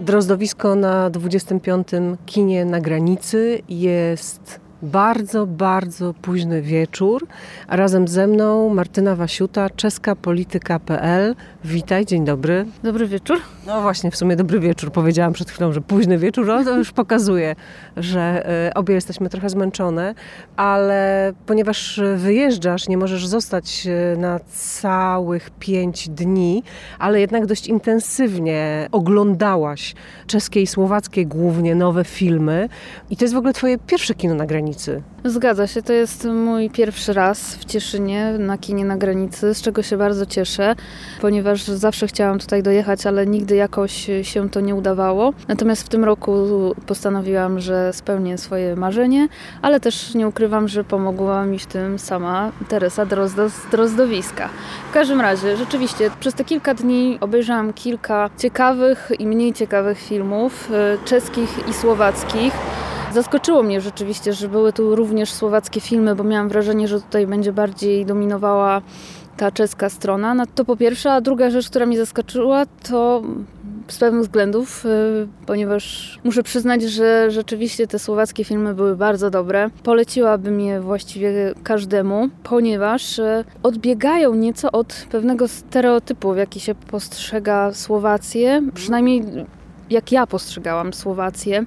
Drozdowisko na 25. kinie na granicy jest bardzo, bardzo późny wieczór, a razem ze mną Martyna Wasiuta, czeska polityka.pl. Witaj, dzień dobry. Dobry wieczór. No właśnie, w sumie dobry wieczór. Powiedziałam przed chwilą, że późny wieczór, no to już pokazuje, że e, obie jesteśmy trochę zmęczone, ale ponieważ wyjeżdżasz, nie możesz zostać e, na całych pięć dni, ale jednak dość intensywnie oglądałaś czeskie i słowackie głównie nowe filmy i to jest w ogóle twoje pierwsze kino na granicy granicy. Zgadza się, to jest mój pierwszy raz w Cieszynie na kinie na granicy, z czego się bardzo cieszę, ponieważ zawsze chciałam tutaj dojechać, ale nigdy jakoś się to nie udawało. Natomiast w tym roku postanowiłam, że spełnię swoje marzenie, ale też nie ukrywam, że pomogła mi w tym sama Teresa Drozda z Drozdowiska. W każdym razie, rzeczywiście, przez te kilka dni obejrzałam kilka ciekawych i mniej ciekawych filmów, y, czeskich i słowackich. Zaskoczyło mnie rzeczywiście, że były tu również słowackie filmy, bo miałam wrażenie, że tutaj będzie bardziej dominowała ta czeska strona. No to po pierwsze, a druga rzecz, która mnie zaskoczyła, to z pewnych względów, y, ponieważ muszę przyznać, że rzeczywiście te słowackie filmy były bardzo dobre. Poleciłabym je właściwie każdemu, ponieważ y, odbiegają nieco od pewnego stereotypu, w jaki się postrzega Słowację. Przynajmniej jak ja postrzegałam Słowację.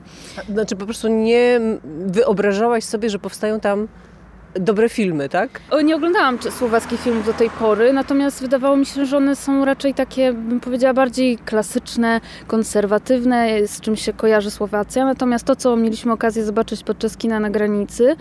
Znaczy po prostu nie wyobrażałaś sobie, że powstają tam dobre filmy, tak? Nie oglądałam słowackich filmów do tej pory, natomiast wydawało mi się, że one są raczej takie, bym powiedziała, bardziej klasyczne, konserwatywne, z czym się kojarzy Słowacja. Natomiast to, co mieliśmy okazję zobaczyć podczas kina na granicy,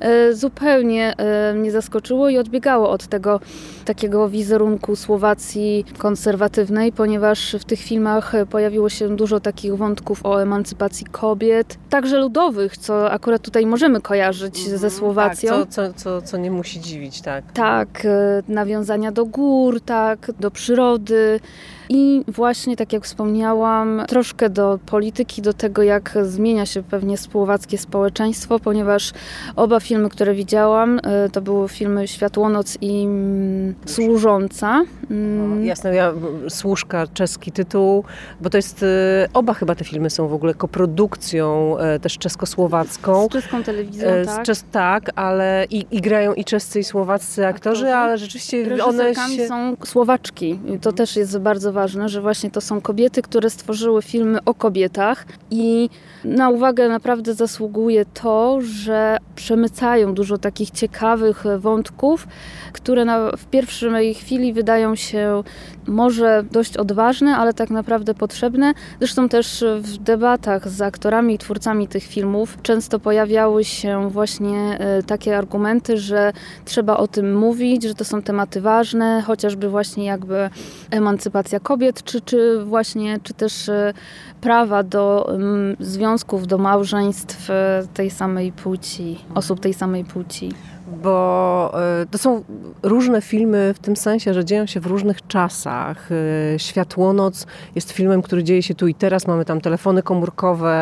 e, zupełnie e, mnie zaskoczyło i odbiegało od tego takiego wizerunku Słowacji konserwatywnej, ponieważ w tych filmach pojawiło się dużo takich wątków o emancypacji kobiet, także ludowych, co akurat tutaj możemy kojarzyć ze Słowacją. Tak, co, co, co, co nie musi dziwić, tak. Tak, e, nawiązania do gór, tak, do przyrody. I właśnie, tak jak wspomniałam, troszkę do polityki, do tego, jak zmienia się pewnie słowackie społeczeństwo, ponieważ oba filmy, które widziałam, e, to były filmy Światłonoc i mm, Służąca. Mm, Jasne, ja, Służka, czeski tytuł, bo to jest, y, oba chyba te filmy są w ogóle koprodukcją e, też czeskosłowacką. Z czeską telewizją, E, tak. Czes, tak, ale i, i grają i czescy i słowaccy aktorzy, Aktorzy. ale rzeczywiście one się... są Słowaczki. To też jest bardzo ważne, że właśnie to są kobiety, które stworzyły filmy o kobietach i na uwagę naprawdę zasługuje to, że przemycają dużo takich ciekawych wątków, które na, w pierwszej chwili wydają się może dość odważne, ale tak naprawdę potrzebne. Zresztą też w debatach z aktorami i twórcami tych filmów często pojawiały się właśnie e, takie argumenty, że trzeba o tym mówić, że to są tematy ważne, chociażby właśnie jakby emancypacja kobiet, czy, czy właśnie, czy też e, prawa do mm, związków, do małżeństw e, tej samej płci, osób tej samej płci. Bo e, to są różne filmy w tym sensie, że dzieją się w różnych czasach. E, Światłonoc jest filmem, który dzieje się tu i teraz. Mamy tam telefony komórkowe,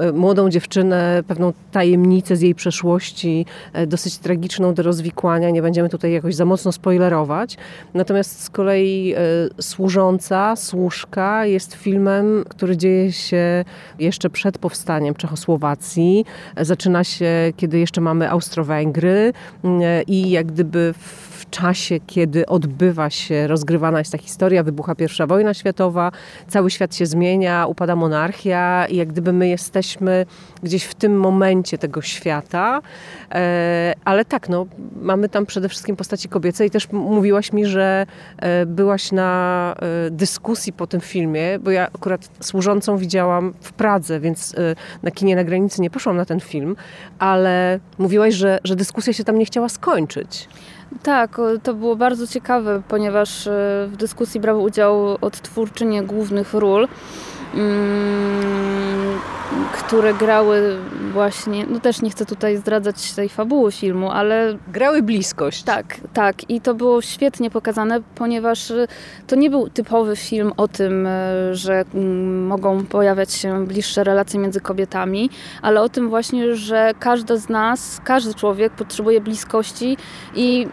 e, młodą dziewczynę, pewną tajemnicę z jej przeszłości, dosyć tragiczną do rozwikłania. Nie będziemy tutaj jakoś za mocno spoilerować. Natomiast z kolei Służąca, Służka jest filmem, który dzieje się jeszcze przed powstaniem Czechosłowacji. Zaczyna się, kiedy jeszcze mamy Austro-Węgry mm, i jak gdyby w czasie, kiedy odbywa się, rozgrywana jest ta historia, wybucha pierwsza wojna światowa, cały świat się zmienia, upada monarchia i jak gdyby my jesteśmy gdzieś w tym momencie tego świata. E, Ale tak, no, mamy tam przede wszystkim postaci kobiece i też mówiłaś mi, że e, byłaś na e, dyskusji po tym filmie, bo ja akurat służącą widziałam w Pradze, więc na kinie na granicy nie poszłam na ten film, ale mówiłaś, że, że dyskusja się tam nie chciała skończyć. Tak, to było bardzo ciekawe, ponieważ e, w dyskusji brały udział odtwórczynie głównych ról, które grały właśnie, no też nie chcę tutaj zdradzać tej fabuły filmu, ale Grały bliskość. tak, tak. I to było świetnie pokazane, ponieważ e, to nie był typowy film o tym, e, że mm, mogą pojawiać się bliższe relacje między kobietami, ale o tym właśnie, że każda z nas, każdy człowiek potrzebuje bliskości i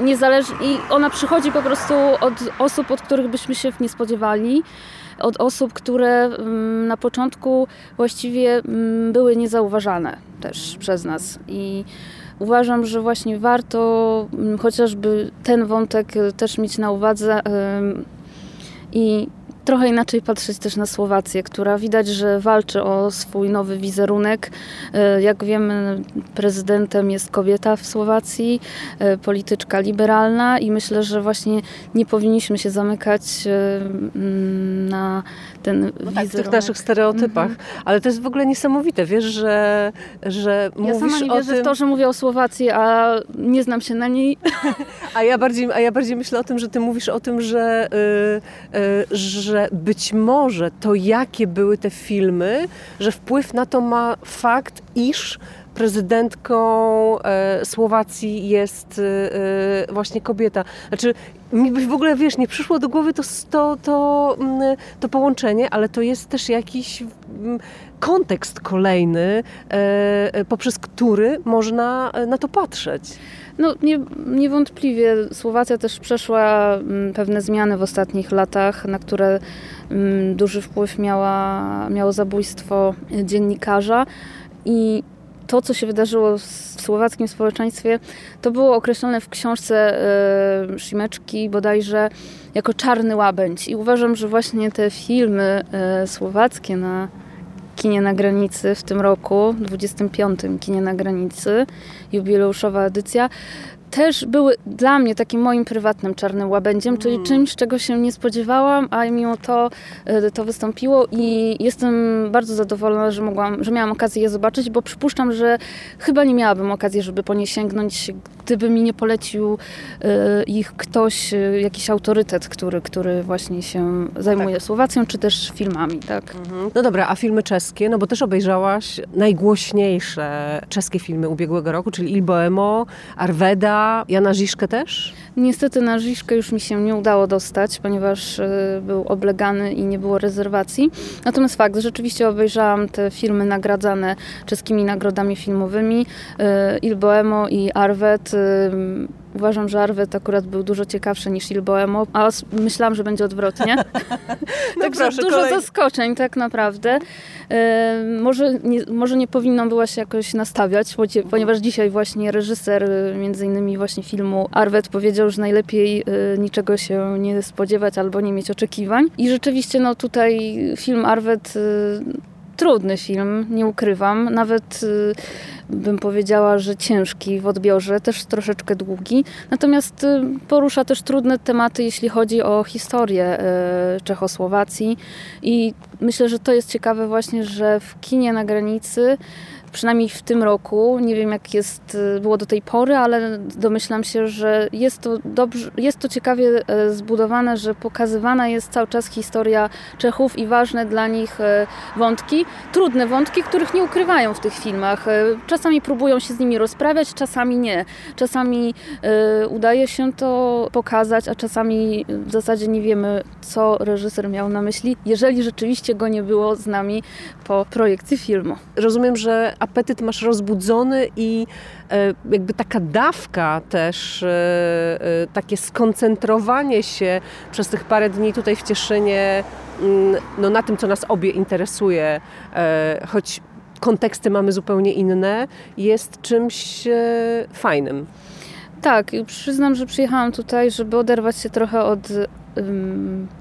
niezależnie, i ona przychodzi po prostu od osób, od których byśmy się nie spodziewali. Od osób, które mm, na początku właściwie mm, były niezauważane też przez nas. I uważam, że właśnie warto mm, chociażby ten wątek y, też mieć na uwadze i trochę inaczej patrzeć też na Słowację, która widać, że walczy o swój nowy wizerunek. Y, Jak wiemy, prezydentem jest kobieta w Słowacji, y, polityczka liberalna i myślę, że właśnie nie powinniśmy się zamykać mm, na ten No tak, w tych naszych stereotypach. Ale to jest w ogóle niesamowite, wiesz, że, że Ja mówisz sama nie o wierzę tym... w to, że mówię o Słowacji, a nie znam się na niej. A ja bardziej, a ja bardziej myślę o tym, że ty mówisz o tym, że, y, y, że być może to, jakie były te filmy, że wpływ na to ma fakt, iż prezydentką e, Słowacji jest e, właśnie kobieta. Znaczy, mi by w ogóle, wiesz, nie przyszło do głowy to, to, to, mm, to połączenie, ale to jest też jakiś mm, kontekst kolejny, e, poprzez który można na to patrzeć. No nie, niewątpliwie Słowacja też przeszła mm, pewne zmiany w ostatnich latach, na które duży wpływ miała, miało zabójstwo dziennikarza i to, co się wydarzyło w słowackim społeczeństwie, to było określone w książce e, Szymeczki bodajże jako czarny łabędź. I uważam, że właśnie te filmy e, słowackie na kinie na granicy w tym roku, 25. kinie na granicy, jubileuszowa edycja też były dla mnie takim moim prywatnym czarnym łabędziem, czyli Mm. czymś, czego się nie spodziewałam, a mimo to e, to wystąpiło i jestem bardzo zadowolona, że mogłam, że miałam okazję je zobaczyć, bo przypuszczam, że chyba nie miałabym okazji, żeby po nie sięgnąć, gdyby mi nie polecił e, ich ktoś, e, jakiś autorytet, który, który właśnie się zajmuje Słowacją, czy też filmami, tak. No dobra, a filmy czeskie, no bo też obejrzałaś najgłośniejsze czeskie filmy ubiegłego roku, czyli Il Boemo, Arveda, Jana Ziszkę też? Niestety na Żiszkę już mi się nie udało dostać, ponieważ e, był oblegany i nie było rezerwacji. Natomiast fakt, rzeczywiście obejrzałam te filmy nagradzane czeskimi nagrodami filmowymi. e, Il Boemo i Arvet. Uważam, że Arvet akurat był dużo ciekawszy niż Il Boemo, a myślałam, że będzie odwrotnie. Także proszę, dużo kolej- zaskoczeń tak naprawdę. E, może, nie, może nie powinnam była się jakoś nastawiać, ponieważ dzisiaj właśnie reżyser e, między innymi właśnie filmu Arvet powiedział, że najlepiej e, niczego się nie spodziewać albo nie mieć oczekiwań. I rzeczywiście no tutaj film Arvet e, trudny film, nie ukrywam. Nawet y, bym powiedziała, że ciężki w odbiorze, też troszeczkę długi. Natomiast y, porusza też trudne tematy, jeśli chodzi o historię y, Czechosłowacji. I myślę, że to jest ciekawe właśnie, że w kinie na granicy przynajmniej w tym roku, nie wiem jak jest, y, było do tej pory, ale domyślam się, że jest to dobrze, jest to ciekawie e, zbudowane, że pokazywana jest cały czas historia Czechów i ważne dla nich e, wątki, trudne wątki, których nie ukrywają w tych filmach. Czasami próbują się z nimi rozprawiać, czasami nie. Czasami udaje się to pokazać, a czasami w zasadzie nie wiemy, co reżyser miał na myśli, jeżeli rzeczywiście go nie było z nami po projekcji filmu. Rozumiem, że apetyt masz rozbudzony i e, jakby taka dawka też, e, e, takie skoncentrowanie się przez tych parę dni tutaj w Cieszynie mm, no, na tym, co nas obie interesuje, choć konteksty mamy zupełnie inne, jest czymś fajnym. Tak, i przyznam, że przyjechałam tutaj, żeby oderwać się trochę od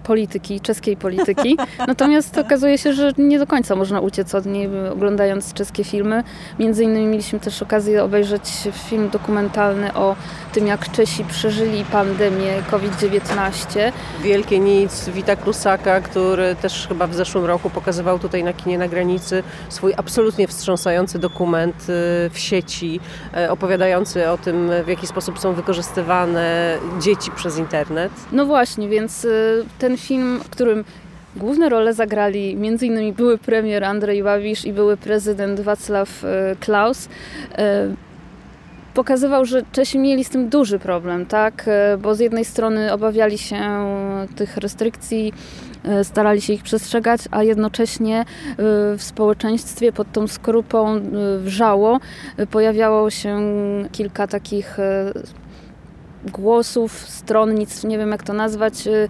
polityki, czeskiej polityki. Natomiast okazuje się, że nie do końca można uciec od niej, oglądając czeskie filmy. Między innymi mieliśmy też okazję obejrzeć film dokumentalny o tym, jak Czesi przeżyli pandemię COVID-19. Wielkie nic Wita Krusaka, który też chyba w zeszłym roku pokazywał tutaj na kinie na granicy swój absolutnie wstrząsający dokument y, w sieci, e, opowiadający o tym, w jaki sposób są wykorzystywane dzieci przez internet. No właśnie, więc y, ten film, w którym główne role zagrali m.in. były premier Andrzej Babisz i były prezydent Wacław y, Klaus, y, pokazywał, że Czesi mieli z tym duży problem, tak? Bo z jednej strony obawiali się tych restrykcji, starali się ich przestrzegać, a jednocześnie w społeczeństwie pod tą skorupą wrzało pojawiało się kilka takich głosów, stronnic, nie wiem jak to nazwać, y,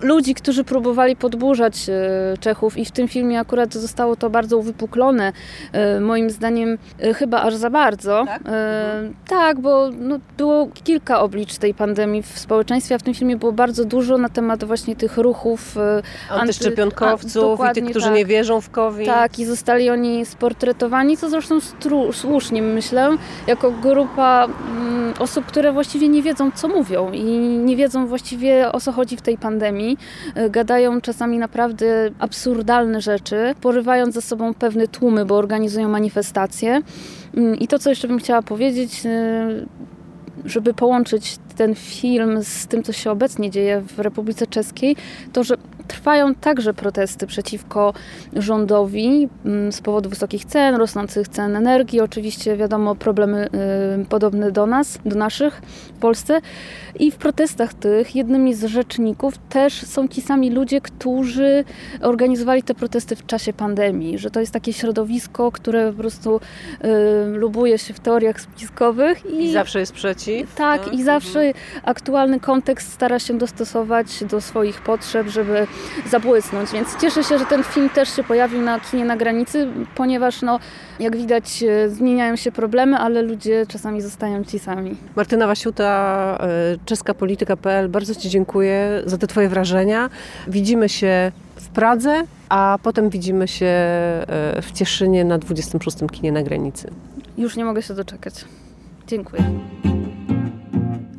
ludzi, którzy próbowali podburzać y, Czechów i w tym filmie akurat zostało to bardzo uwypuklone, y, moim zdaniem y, chyba aż za bardzo. Tak? Tak, bo no, było kilka oblicz tej pandemii w społeczeństwie, a w tym filmie było bardzo dużo na temat właśnie tych ruchów anty- Antyszczepionkowców a, i tych, którzy tak. nie wierzą w COVID. Tak, i zostali oni sportretowani, co zresztą słusznie myślę, jako grupa mm, osób, które właściwie nie wiedzą, co mówią i nie wiedzą właściwie o co chodzi w tej pandemii. Y, Gadają czasami naprawdę absurdalne rzeczy, porywając ze sobą pewne tłumy, bo organizują manifestacje. Mm, I to, co jeszcze bym chciała powiedzieć, y, żeby połączyć ten film z tym, co się obecnie dzieje w Republice Czeskiej, to, że trwają także protesty przeciwko rządowi mm, z powodu wysokich cen, rosnących cen energii, oczywiście wiadomo problemy y, podobne do nas, do naszych w Polsce. I w protestach tych jednymi z rzeczników też są ci sami ludzie, którzy organizowali te protesty w czasie pandemii, że to jest takie środowisko, które po prostu y, lubuje się w teoriach spiskowych I zawsze jest przeciw. tak, i zawsze aktualny kontekst stara się dostosować do swoich potrzeb, żeby zabłysnąć. Więc cieszę się, że ten film też się pojawił na kinie na granicy, ponieważ no, jak widać e, zmieniają się problemy, ale ludzie czasami zostają ci sami. Martyna Wasiuta, e, czeska polityka.pl, bardzo Ci dziękuję za te Twoje wrażenia. Widzimy się w Pradze, a potem widzimy się e, w Cieszynie na 26. kinie na granicy. Już nie mogę się doczekać. Dziękuję.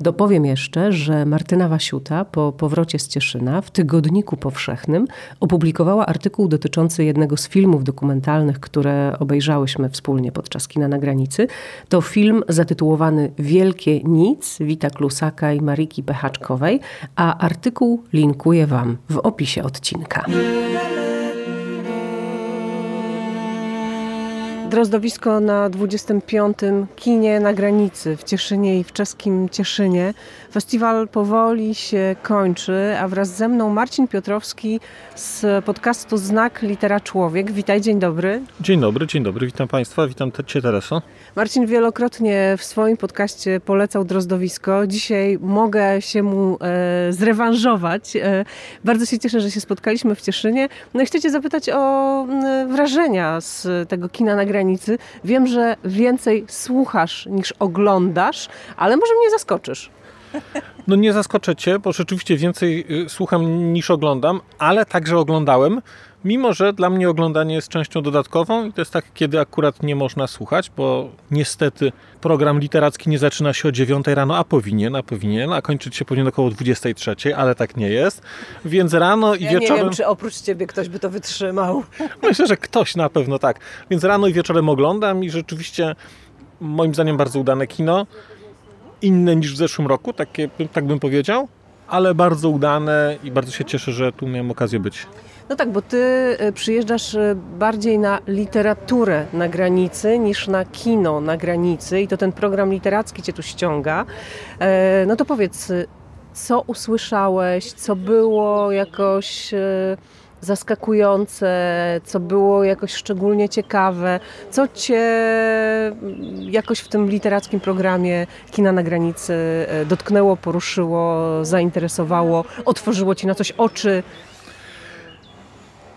Dopowiem jeszcze, że Martyna Wasiuta po powrocie z Cieszyna w Tygodniku Powszechnym opublikowała artykuł dotyczący jednego z filmów dokumentalnych, które obejrzałyśmy wspólnie podczas kina na granicy. To film zatytułowany Wielkie Nic Wita Klusaka i Mariki Pechaczkowej, a artykuł linkuję Wam w opisie odcinka. Drozdowisko na 25. kinie na granicy w Cieszynie i w czeskim Cieszynie. Festiwal powoli się kończy, a wraz ze mną Marcin Piotrowski z podcastu Znak Litera Człowiek. Witaj, dzień dobry. Dzień dobry, dzień dobry, witam Państwa, witam Cię Tereso. Marcin wielokrotnie w swoim podcaście polecał Drozdowisko. Dzisiaj mogę się mu e, zrewanżować. E, bardzo się cieszę, że się spotkaliśmy w Cieszynie. No i chcę Cię zapytać o wrażenia z tego kina na granicy. Wiem, że więcej słuchasz niż oglądasz, ale może mnie zaskoczysz. No nie zaskoczę Cię, bo rzeczywiście więcej y, słucham niż oglądam, ale także oglądałem. Mimo, że dla mnie oglądanie jest częścią dodatkową i to jest tak, kiedy akurat nie można słuchać, bo niestety program literacki nie zaczyna się o 9 rano, a powinien, a powinien, a kończyć się powinien około 23, ale tak nie jest. Więc rano i ja wieczorem... nie wiem, czy oprócz Ciebie ktoś by to wytrzymał. Myślę, że ktoś na pewno tak. Więc rano i wieczorem oglądam i rzeczywiście moim zdaniem bardzo udane kino. Inne niż w zeszłym roku, takie, tak bym powiedział, ale bardzo udane i bardzo się cieszę, że tu miałem okazję być. No tak, bo ty e, przyjeżdżasz e, bardziej na literaturę na granicy niż na kino na granicy i to ten program literacki cię tu ściąga. E, no to powiedz, co usłyszałeś, co było jakoś zaskakujące, co było jakoś szczególnie ciekawe, co cię jakoś w tym literackim programie Kina na granicy dotknęło, poruszyło, zainteresowało, otworzyło ci na coś oczy,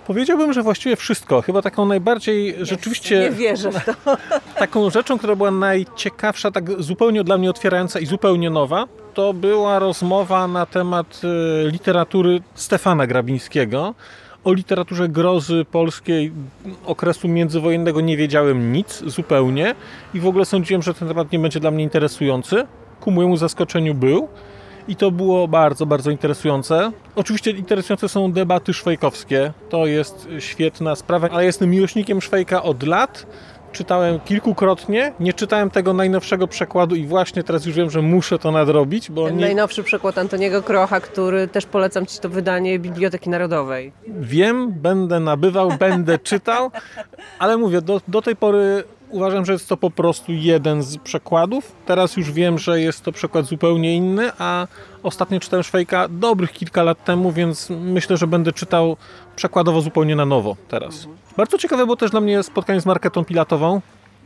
Powiedziałbym, że właściwie wszystko. Chyba taką najbardziej rzeczywiście. Nie wierzę w to. Taką rzeczą, która była najciekawsza, tak zupełnie dla mnie otwierająca i zupełnie nowa, to była rozmowa na temat e, literatury Stefana Grabińskiego. O literaturze grozy polskiej okresu międzywojennego nie wiedziałem nic zupełnie i w ogóle sądziłem, że ten temat nie będzie dla mnie interesujący. Ku mojemu zaskoczeniu był i to było bardzo, bardzo interesujące. Oczywiście interesujące są debaty szwejkowskie, to jest świetna sprawa, ale jestem miłośnikiem Szwejka od lat. Czytałem kilkukrotnie, nie czytałem tego najnowszego przekładu i właśnie teraz już wiem, że muszę to nadrobić. Bo Ten nie... najnowszy przekład Antoniego Krocha, który też polecam Ci to wydanie Biblioteki Narodowej. Wiem, będę nabywał, będę czytał, ale mówię, do, do tej pory uważam, że jest to po prostu jeden z przekładów. Teraz już wiem, że jest to przekład zupełnie inny, a ostatnio czytałem Szwejka dobrych kilka lat temu, więc myślę, że będę czytał przekładowo zupełnie na nowo teraz. Mhm. Bardzo ciekawe było też dla mnie spotkanie z Marketą Pilatową,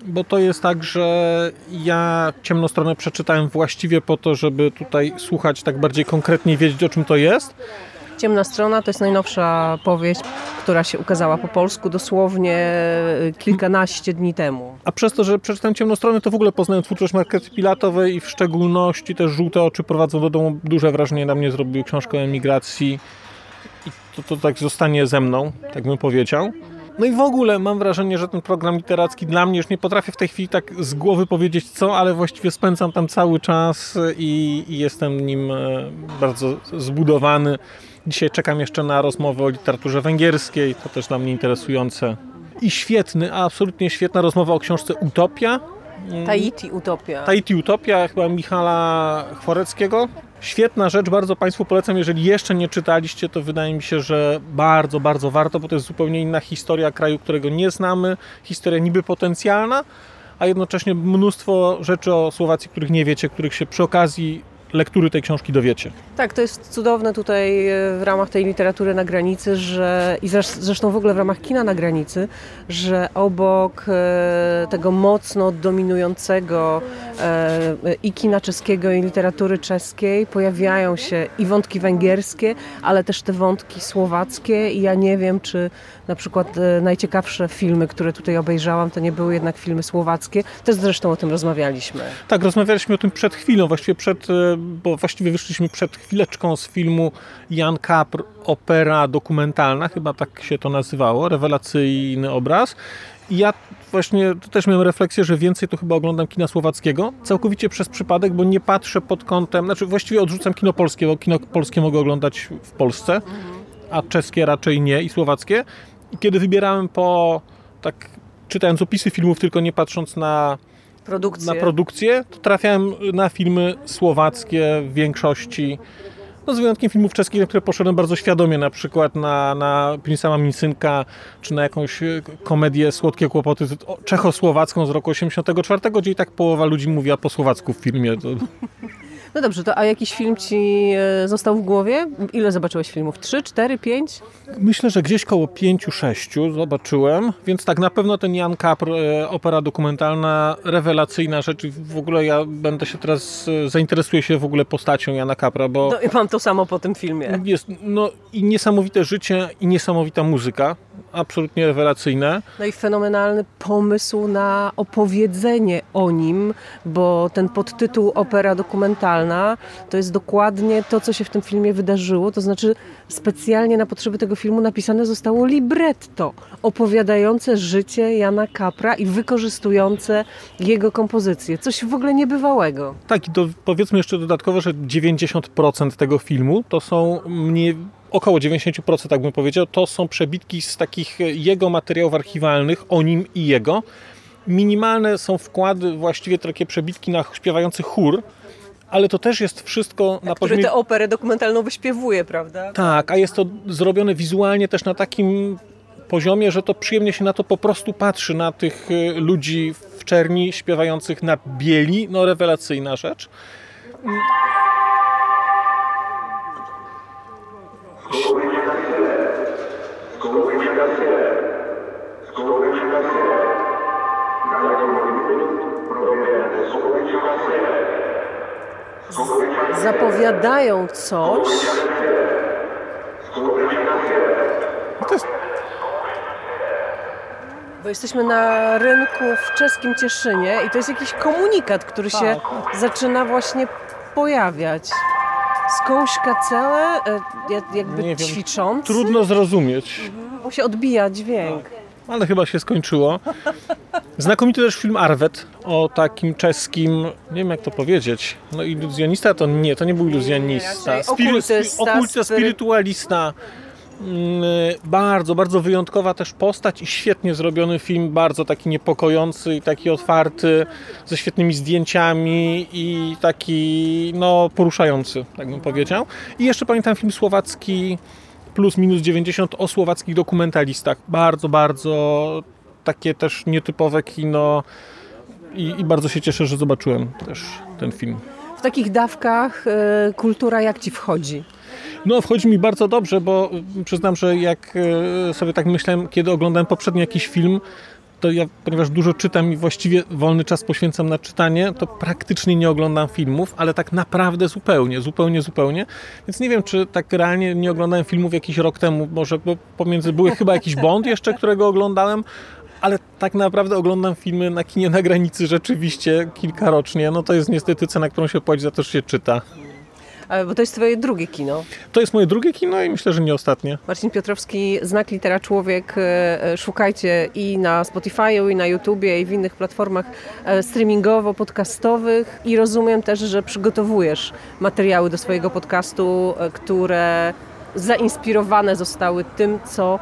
bo to jest tak, że ja ciemną stronę przeczytałem właściwie po to, żeby tutaj słuchać tak bardziej konkretnie wiedzieć o czym to jest. Ciemna strona to jest najnowsza powieść, która się ukazała po polsku dosłownie y, kilkanaście dni temu. A przez to, że przeczytałem Ciemną stronę, to w ogóle poznałem twórczość Markety Pilatowej i w szczególności te żółte oczy prowadzą do domu. Duże wrażenie na mnie zrobił książkę o emigracji i to, to tak zostanie ze mną, tak bym powiedział. No i w ogóle mam wrażenie, że ten program literacki dla mnie już nie potrafię w tej chwili tak z głowy powiedzieć co, ale właściwie spędzam tam cały czas i, i jestem nim e, bardzo zbudowany. Dzisiaj czekam jeszcze na rozmowę o literaturze węgierskiej, to też dla mnie interesujące. I świetny, absolutnie świetna rozmowa o książce Utopia. Tahiti Utopia. Tahiti Utopia, chyba Michala Chworeckiego. Świetna rzecz, bardzo Państwu polecam. Jeżeli jeszcze nie czytaliście, to wydaje mi się, że bardzo, bardzo warto, bo to jest zupełnie inna historia kraju, którego nie znamy. Historia niby potencjalna, a jednocześnie mnóstwo rzeczy o Słowacji, których nie wiecie, których się przy okazji lektury tej książki dowiecie. Tak, to jest cudowne tutaj e, w ramach tej literatury na granicy, że i zresztą w ogóle w ramach kina na granicy, że obok e, tego mocno dominującego e, i kina czeskiego, i literatury czeskiej pojawiają się i wątki węgierskie, ale też te wątki słowackie i ja nie wiem, czy na przykład najciekawsze filmy, które tutaj obejrzałam, to nie były jednak filmy słowackie. Też zresztą o tym rozmawialiśmy. Tak, rozmawialiśmy o tym przed chwilą, właściwie przed, bo właściwie wyszliśmy przed chwileczką z filmu Jan Kapr, opera dokumentalna, chyba tak się to nazywało, rewelacyjny obraz. Ja właśnie też miałem refleksję, że więcej to chyba oglądam kina słowackiego, całkowicie przez przypadek, bo nie patrzę pod kątem, znaczy właściwie odrzucam kino polskie, bo kino polskie mogę oglądać w Polsce, a czeskie raczej nie i słowackie. I kiedy wybierałem po, tak czytając opisy filmów, tylko nie patrząc na produkcję. na produkcję, to trafiałem na filmy słowackie w większości. No z wyjątkiem filmów czeskich, na które poszedłem bardzo świadomie, na przykład na, na Pinsama Mincynka, czy na jakąś e, komedię Słodkie Kłopoty czechosłowacką z roku 84, gdzie i tak połowa ludzi mówiła po słowacku w filmie. No dobrze, to a jakiś film ci e, został w głowie? Ile zobaczyłeś filmów? Trzy, cztery, pięć? Myślę, że gdzieś koło pięciu, sześciu zobaczyłem, więc tak na pewno ten Jan Kapr, e, opera dokumentalna, rewelacyjna rzecz. W ogóle ja będę się teraz, e, zainteresuję się w ogóle postacią Jana Kapra, bo... No, ja mam to samo po tym filmie. Jest, no i niesamowite życie i niesamowita muzyka absolutnie rewelacyjne. No i fenomenalny pomysł na opowiedzenie o nim, bo ten podtytuł opera dokumentalna to jest dokładnie to, co się w tym filmie wydarzyło. To znaczy specjalnie na potrzeby tego filmu napisane zostało libretto opowiadające życie Jana Kapra i wykorzystujące jego kompozycję. Coś w ogóle niebywałego. Tak, i to powiedzmy jeszcze dodatkowo, że 90% tego filmu to są mnie około 90%, tak bym powiedział, to są przebitki z takich jego materiałów archiwalnych o nim i jego. Minimalne są wkłady, właściwie takie przebitki na śpiewający chór, ale to też jest wszystko na poziomie... Który tę operę dokumentalną wyśpiewuje, prawda? Tak, a jest to zrobione wizualnie też na takim poziomie, że to przyjemnie się na to po prostu patrzy, na tych y, ludzi w czerni śpiewających na bieli, no rewelacyjna rzecz. Zapowiadają coś. To jest... Bo jesteśmy na rynku w czeskim Cieszynie i to jest jakiś komunikat, który się tak. zaczyna właśnie pojawiać. Skąśka całe, e, jakby Nie ćwicząc. Trudno zrozumieć. Mhm, bo się odbija dźwięk. Ale chyba się skończyło. Znakomity też film Arwet o takim czeskim, nie wiem jak to powiedzieć, no iluzjonista to nie, to nie był iluzjonista. Spiry, okultysta, spirytualista. Mm, bardzo, bardzo wyjątkowa też postać i świetnie zrobiony film, bardzo taki niepokojący i taki otwarty, ze świetnymi zdjęciami i taki no poruszający, tak bym powiedział. I jeszcze pamiętam film słowacki plus minus 90 o słowackich dokumentalistach. Bardzo, bardzo takie też nietypowe kino i, i bardzo się cieszę, że zobaczyłem też ten film. W takich dawkach y, kultura jak ci wchodzi? No, wchodzi mi bardzo dobrze, bo przyznam, że jak e, sobie tak myślałem, kiedy oglądałem poprzedni jakiś film, to ja, ponieważ dużo czytam i właściwie wolny czas poświęcam na czytanie, to praktycznie nie oglądam filmów, ale tak naprawdę zupełnie, zupełnie, zupełnie. Więc nie wiem, czy tak realnie nie oglądałem filmów jakiś rok temu, może bo pomiędzy były chyba jakiś Bond jeszcze, którego oglądałem, ale tak naprawdę oglądam filmy na kinie na granicy rzeczywiście kilkarocznie. No to jest niestety cena, którą się płaci za to, że się czyta. Bo to jest twoje drugie kino. To jest moje drugie kino i myślę, że nie ostatnie. Marcin Piotrowski, Znak Litera Człowiek. E, e, szukajcie i na Spotify'u, i na YouTubie, i w innych platformach e, streamingowo-podcastowych. I rozumiem też, że przygotowujesz materiały do swojego podcastu, które zainspirowane zostały tym, co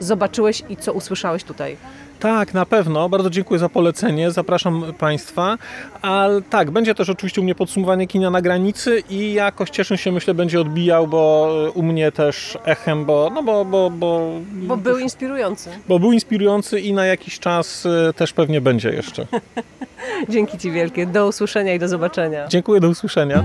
zobaczyłeś i co usłyszałeś tutaj. Tak, na pewno. Bardzo dziękuję za polecenie. Zapraszam Państwa. Ale tak, będzie też oczywiście u mnie podsumowanie kina na granicy i jakoś cieszę się, myślę, będzie odbijał, bo u mnie też echem, bo no bo, bo, bo, bo był inspirujący. Bo był inspirujący i na jakiś czas y, też pewnie będzie jeszcze. Dzięki Ci wielkie. Do usłyszenia i do zobaczenia. Dziękuję, do usłyszenia.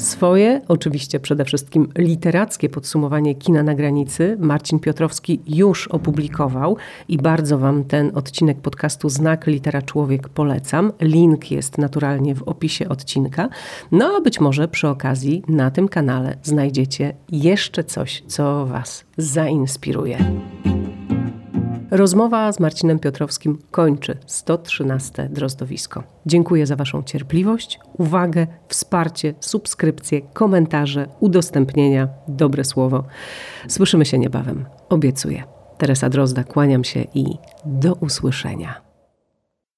Swoje, oczywiście przede wszystkim literackie podsumowanie kina na granicy Marcin Piotrowski już opublikował i bardzo Wam ten odcinek podcastu Znak Litera Człowiek polecam. Link jest naturalnie w opisie odcinka. No a być może przy okazji na tym kanale znajdziecie jeszcze coś, co Was zainspiruje. Rozmowa z Marcinem Piotrowskim kończy 113 Drozdowisko. Dziękuję za Waszą cierpliwość, uwagę, wsparcie, subskrypcje, komentarze, udostępnienia, dobre słowo. Słyszymy się niebawem, obiecuję. Teresa Drozda, kłaniam się i do usłyszenia.